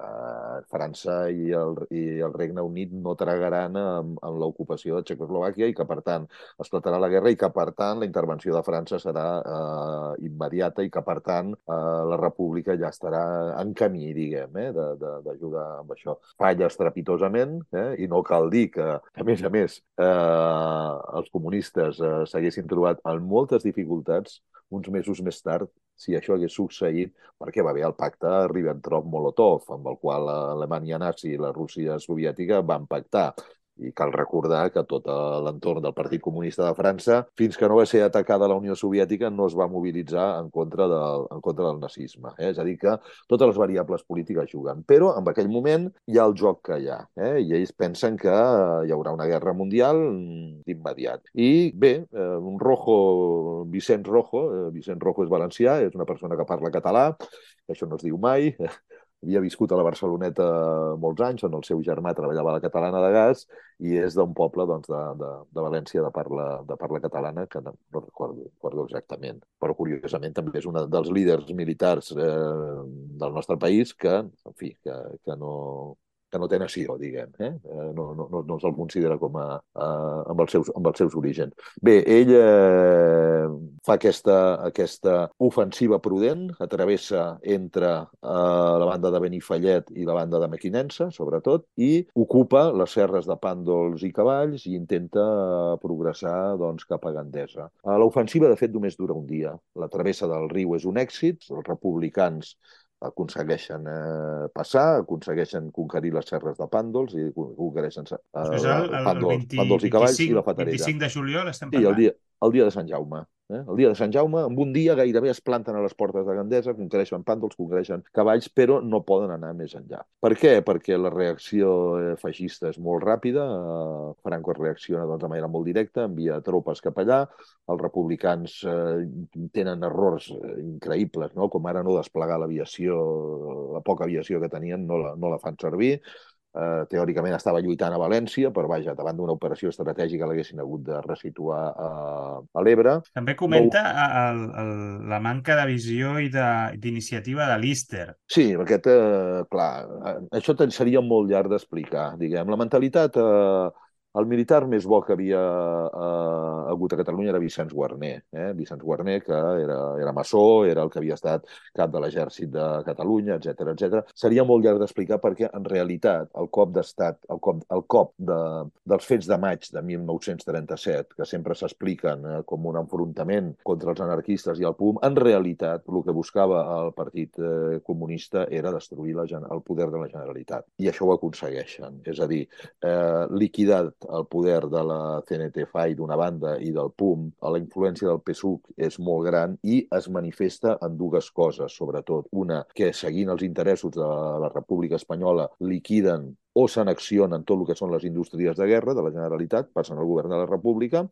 França i el, i el Regne Unit no tragaran en, en l'ocupació de Txecoslovàquia i que, per tant, esclatarà la guerra i que, per tant, la intervenció de França serà eh, immediata i que, per tant, eh, la república ja estarà en camí, diguem, eh, d'ajudar amb això. Falla estrepitosament eh, i no cal dir que, a més a més, eh, els comunistes eh, s'haguessin trobat en moltes dificultats uns mesos més tard si això hagués succeït, perquè va haver el pacte Ribbentrop-Molotov, amb el qual l'Alemanya nazi i la Rússia soviètica van pactar. I cal recordar que tot l'entorn del Partit Comunista de França, fins que no va ser atacada la Unió Soviètica, no es va mobilitzar en contra del, en contra del nazisme. Eh? És a dir, que totes les variables polítiques juguen. Però en aquell moment hi ha el joc que hi ha. Eh? I ells pensen que hi haurà una guerra mundial d'immediat. I bé, eh, un Rojo, Vicent Rojo, eh, Vicent Rojo és valencià, és una persona que parla català, això no es diu mai, havia viscut a la Barceloneta molts anys, on el seu germà treballava a la Catalana de Gas i és d'un poble doncs, de, de, de València de parla, de parla catalana, que no, no recordo, recordo exactament. Però, curiosament, també és un dels líders militars eh, del nostre país que, en fi, que, que no, que no té nació, diguem. Eh? eh no, no, no, no se'l considera com a, a, amb, els seus, amb els seus orígens. Bé, ell eh, fa aquesta, aquesta ofensiva prudent, atravessa entre eh, la banda de Benifallet i la banda de Mequinensa, sobretot, i ocupa les serres de Pàndols i Cavalls i intenta progressar doncs, cap a Gandesa. L'ofensiva, de fet, només dura un dia. La travessa del riu és un èxit, els republicans aconsegueixen eh, passar, aconsegueixen conquerir les serres de Pàndols i conquereixen eh, el, el, Pàndols, el 20, Pàndols i cavalls 25, i la Fatarella. 25 de juliol estem parlant? Sí, el dia, el dia de Sant Jaume. Eh? El dia de Sant Jaume, en un dia gairebé es planten a les portes de Gandesa, conquereixen pàndols, conquereixen cavalls, però no poden anar més enllà. Per què? Perquè la reacció eh, feixista és molt ràpida, eh, Franco reacciona doncs, de manera molt directa, envia tropes cap allà, els republicans eh, tenen errors eh, increïbles, no? com ara no desplegar l'aviació, la poca aviació que tenien no la, no la fan servir, eh, teòricament estava lluitant a València, però vaja, davant d'una operació estratègica l'haguessin hagut de resituar a, a l'Ebre. També comenta el, el, la manca de visió i d'iniciativa de, de l'Ister. Sí, aquest, eh, clar, eh, això seria molt llarg d'explicar, diguem. La mentalitat eh, el militar més bo que havia eh, hagut a Catalunya era Vicenç Guarner. Eh? Vicenç Guarner, que era, era maçó, era el que havia estat cap de l'exèrcit de Catalunya, etc etc. Seria molt llarg d'explicar perquè, en realitat, el cop d'estat, el cop, el cop de, dels fets de maig de 1937, que sempre s'expliquen eh, com un enfrontament contra els anarquistes i el PUM, en realitat, el que buscava el Partit eh, Comunista era destruir la, el poder de la Generalitat. I això ho aconsegueixen. És a dir, eh, liquidar el poder de la CNT-FAI d'una banda i del PUM, la influència del PSUC és molt gran i es manifesta en dues coses, sobretot. Una, que seguint els interessos de la República Espanyola liquiden o s'annexionen tot el que són les indústries de guerra de la Generalitat, passen al govern de la República,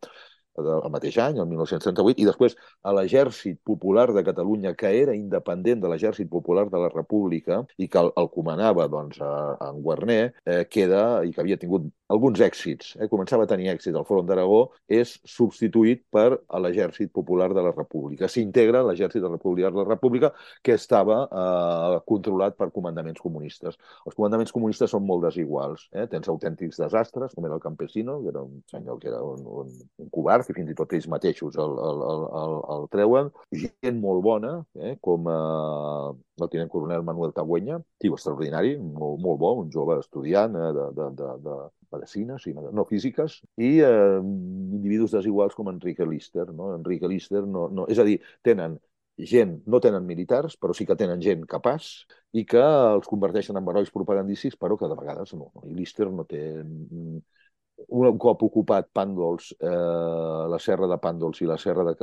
el mateix any, el 1938, i després a l'Exèrcit Popular de Catalunya, que era independent de l'Exèrcit Popular de la República i que el, el comanava doncs, a, a en Guarner, eh, queda, i que havia tingut alguns èxits, eh, començava a tenir èxit al Front d'Aragó, és substituït per l'Exèrcit Popular de la República. S'integra l'Exèrcit Republicà de la República, que estava eh, controlat per comandaments comunistes. Els comandaments comunistes són molt desiguals. Eh? Tens autèntics desastres, com era el Campesino, que era un senyor que era un, un, un covard, que fins i tot ells mateixos el, el, el, el, el treuen. Gent molt bona, eh? com eh, el tinent coronel Manuel Tagüenya, tio extraordinari, molt, molt bo, un jove estudiant eh, de, de, de, de medicines, sí, no físiques, i eh, individus desiguals com Enrique Lister. No? Enrique Lister, no, no, és a dir, tenen gent, no tenen militars, però sí que tenen gent capaç i que els converteixen en herois propagandístics, però que de vegades no. I Lister no té un cop ocupat Pàndols, eh, la serra de Pàndols i, la serra de,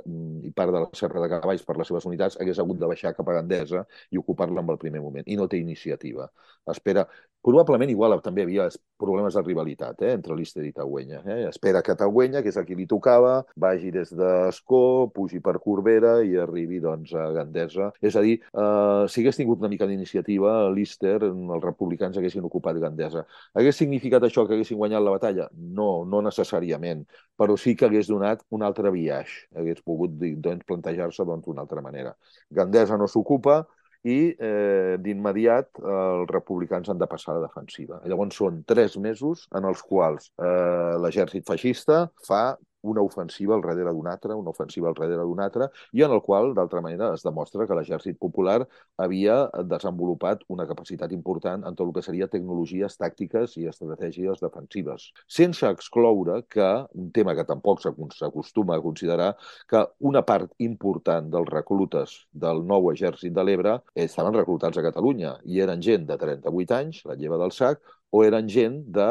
i part de la serra de Cavalls per les seves unitats, hagués hagut de baixar cap a Gandesa i ocupar-la en el primer moment. I no té iniciativa. Espera, Probablement igual també havia problemes de rivalitat eh, entre l'Ister i Tauenya. Eh? Espera que Tauenya, que és a qui li tocava, vagi des d'Escó, pugi per Corbera i arribi doncs, a Gandesa. És a dir, eh, si hagués tingut una mica d'iniciativa, l'Ister, els republicans haguessin ocupat Gandesa. Hagués significat això que haguessin guanyat la batalla? No, no necessàriament, però sí que hagués donat un altre viatge, hagués pogut doncs, plantejar-se doncs, d'una altra manera. Gandesa no s'ocupa, i eh, d'immediat els republicans han de passar a la defensiva. Llavors són tres mesos en els quals eh, l'exèrcit feixista fa una ofensiva al darrere d'un altre, una ofensiva al darrere d'un altre, i en el qual, d'altra manera, es demostra que l'exèrcit popular havia desenvolupat una capacitat important en tot el que seria tecnologies tàctiques i estratègies defensives. Sense excloure que, un tema que tampoc s'acostuma a considerar, que una part important dels reclutes del nou exèrcit de l'Ebre estaven reclutats a Catalunya i eren gent de 38 anys, la lleva del SAC, o eren gent de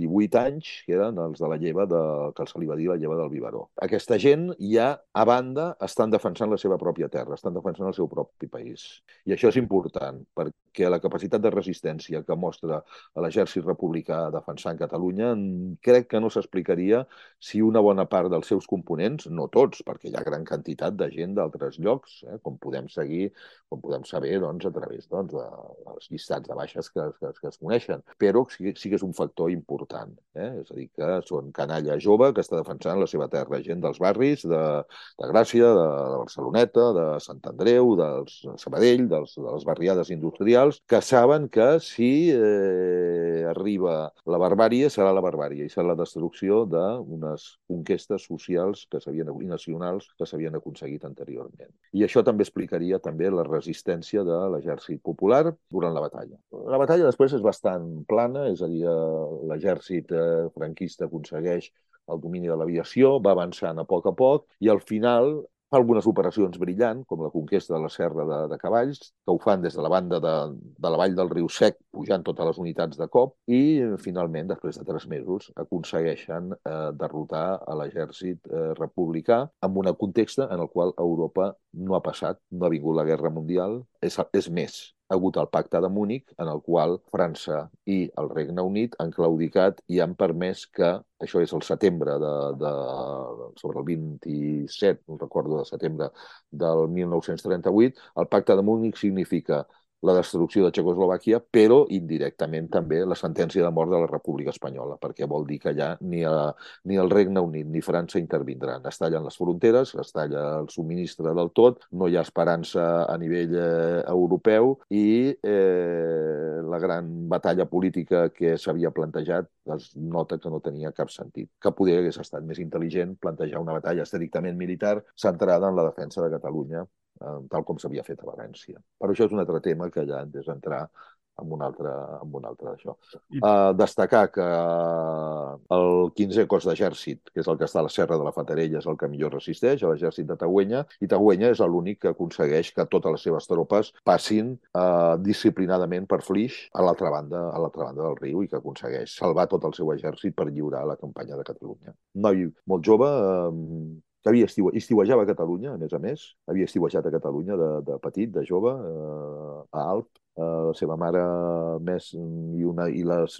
18 anys, que eren els de la lleva, de, que se li va dir la lleva del Vivaró. Aquesta gent ja, a banda, estan defensant la seva pròpia terra, estan defensant el seu propi país. I això és important, perquè la capacitat de resistència que mostra l'exèrcit republicà defensant Catalunya crec que no s'explicaria si una bona part dels seus components, no tots, perquè hi ha gran quantitat de gent d'altres llocs, eh, com podem seguir, com podem saber doncs, a través doncs, de les llistats de baixes que, que, que es coneixen, però sí, sí que és un factor important. Eh? És a dir, que són canalla jove que està defensant la seva terra, gent dels barris de, de Gràcia, de, de Barceloneta, de Sant Andreu, dels de Sabadell, dels, de les barriades industrials, que saben que si eh, arriba la barbària, serà la barbària i serà la destrucció d'unes conquestes socials que s'havien i nacionals que s'havien aconseguit anteriorment. I això també explicaria també la resistència de l'exèrcit popular durant la batalla. La batalla després és bastant plana, catalana, és a dir, eh, l'exèrcit eh, franquista aconsegueix el domini de l'aviació, va avançant a poc a poc i al final fa algunes operacions brillants, com la conquesta de la Serra de, de Cavalls, que ho fan des de la banda de, de la vall del riu Sec, pujant totes les unitats de cop, i finalment, després de tres mesos, aconsegueixen eh, derrotar a l'exèrcit eh, republicà en un context en el qual Europa no ha passat, no ha vingut la Guerra Mundial, és, és més, ha hagut el pacte de Múnich, en el qual França i el Regne Unit han claudicat i han permès que, això és el setembre de, de sobre el 27, no recordo, de setembre del 1938, el pacte de Múnich significa la destrucció de Txecoslovàquia, però indirectament també la sentència de mort de la República Espanyola, perquè vol dir que ja ni, a, ni el Regne Unit ni França intervindran. Es tallen les fronteres, es talla el subministre del tot, no hi ha esperança a nivell eh, europeu i eh, la gran batalla política que s'havia plantejat es nota que no tenia cap sentit, que poder hagués estat més intel·ligent plantejar una batalla estrictament militar centrada en la defensa de Catalunya eh, tal com s'havia fet a València. Però això és un altre tema que ja hem d'entrar amb un altre, amb un altre d'això. I... Uh, destacar que el 15è cos d'exèrcit, que és el que està a la Serra de la Fatarella, és el que millor resisteix, a l'exèrcit de Tagüenya, i Tagüenya és l'únic que aconsegueix que totes les seves tropes passin uh, disciplinadament per Flix a l'altra banda a l'altra banda del riu i que aconsegueix salvar tot el seu exèrcit per lliurar la campanya de Catalunya. Noi molt jove, uh, que havia estiu, estiuejava a Catalunya, a més a més, havia estiuejat a Catalunya de, de petit, de jove, eh, a Alp, eh, la seva mare més i, una, i les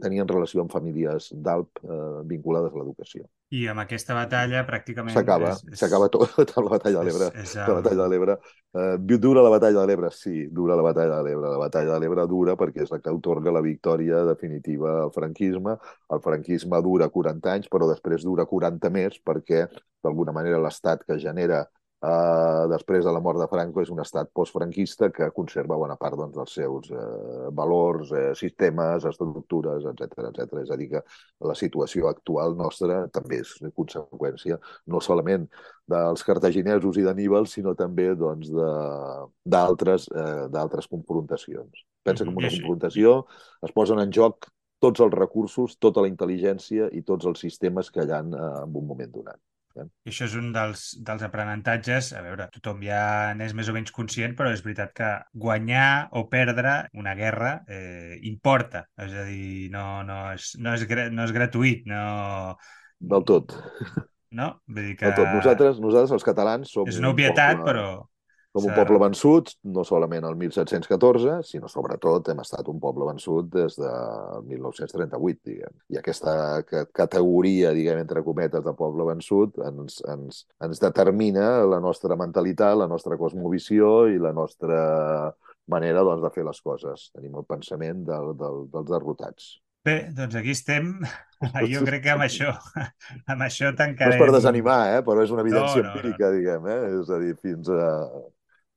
tenien relació amb famílies d'Alp eh, vinculades a l'educació. I amb aquesta batalla pràcticament... S'acaba, és... s'acaba tot, tota la batalla de l'Ebre. És, és el... La batalla de l'Ebre. Eh, dura la batalla de l'Ebre? Sí, dura la batalla de l'Ebre. La batalla de l'Ebre dura perquè és la que otorga la victòria definitiva al franquisme. El franquisme dura 40 anys, però després dura 40 més perquè, d'alguna manera, l'estat que genera Uh, després de la mort de Franco és un estat postfranquista que conserva bona part doncs, dels seus uh, valors, uh, sistemes, estructures, etc etc. És a dir, que la situació actual nostra també és conseqüència no solament dels cartaginesos i d'Aníbal, sinó també d'altres doncs, uh, confrontacions. Pensa que en una confrontació es posen en joc tots els recursos, tota la intel·ligència i tots els sistemes que hi ha uh, en un moment donat. I això és un dels, dels aprenentatges, a veure, tothom ja n'és més o menys conscient, però és veritat que guanyar o perdre una guerra eh, importa, és a dir, no, no, és, no, és, no és gratuït, no... Del tot. No? Vull dir que... Del tot. Nosaltres, nosaltres els catalans, som... És una obvietat, poble... però com un poble vençut, no solament el 1714, sinó sobretot hem estat un poble vençut des de 1938, diguem. I aquesta categoria, diguem, entre cometes, de poble vençut ens, ens, ens determina la nostra mentalitat, la nostra cosmovisió i la nostra manera doncs, de fer les coses. Tenim el pensament del, del, dels derrotats. Bé, doncs aquí estem Jo crec que amb això, amb això No tancarem... és per desanimar, eh? però és una evidència No, no, no. empírica, diguem. Eh? És a dir, fins a...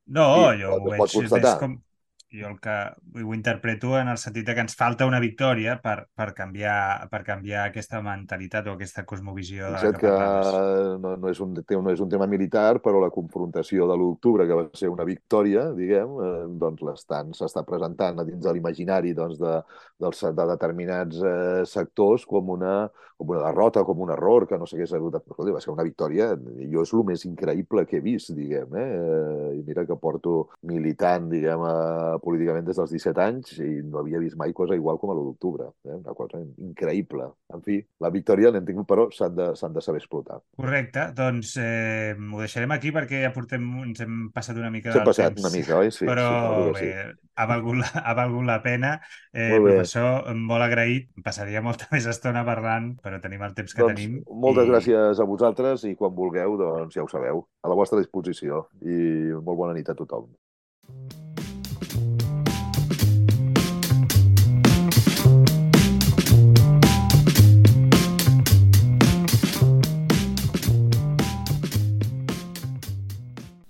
No, Sí, jo ho Jo el que ho interpreto en el sentit de que ens falta una victòria per, per, canviar, per canviar aquesta mentalitat o aquesta cosmovisió de Fixa't que no, no, és un, no és un tema militar, però la confrontació de l'1 d'octubre, que va ser una victòria, diguem, eh, doncs s'està presentant a dins de l'imaginari doncs, de, dels, de determinats eh, sectors com una, com una derrota, com un error, que no s'hagués hagut de... Escolta, va ser una victòria, jo és el més increïble que he vist, diguem, eh? Eh, I mira que porto militant, diguem, eh, políticament des dels 17 anys i no havia vist mai cosa igual com a l'1 d'octubre. Eh? Una cosa increïble. En fi, la victòria l'hem tingut, però s'han de, de saber explotar. Correcte, doncs eh, ho deixarem aquí perquè ja portem, ens hem passat una mica del passat temps. una mica, oi? Sí, però que bé, sí. ha, valgut la, ha valgut la pena. Eh, Molt professor, molt agraït. Passaria molta més estona parlant, però tenim el temps que Doncs tenim. moltes i- gràcies a vosaltres i quan vulgueu, doncs ja ho sabeu, a la vostra disposició. I molt bona nit a tothom.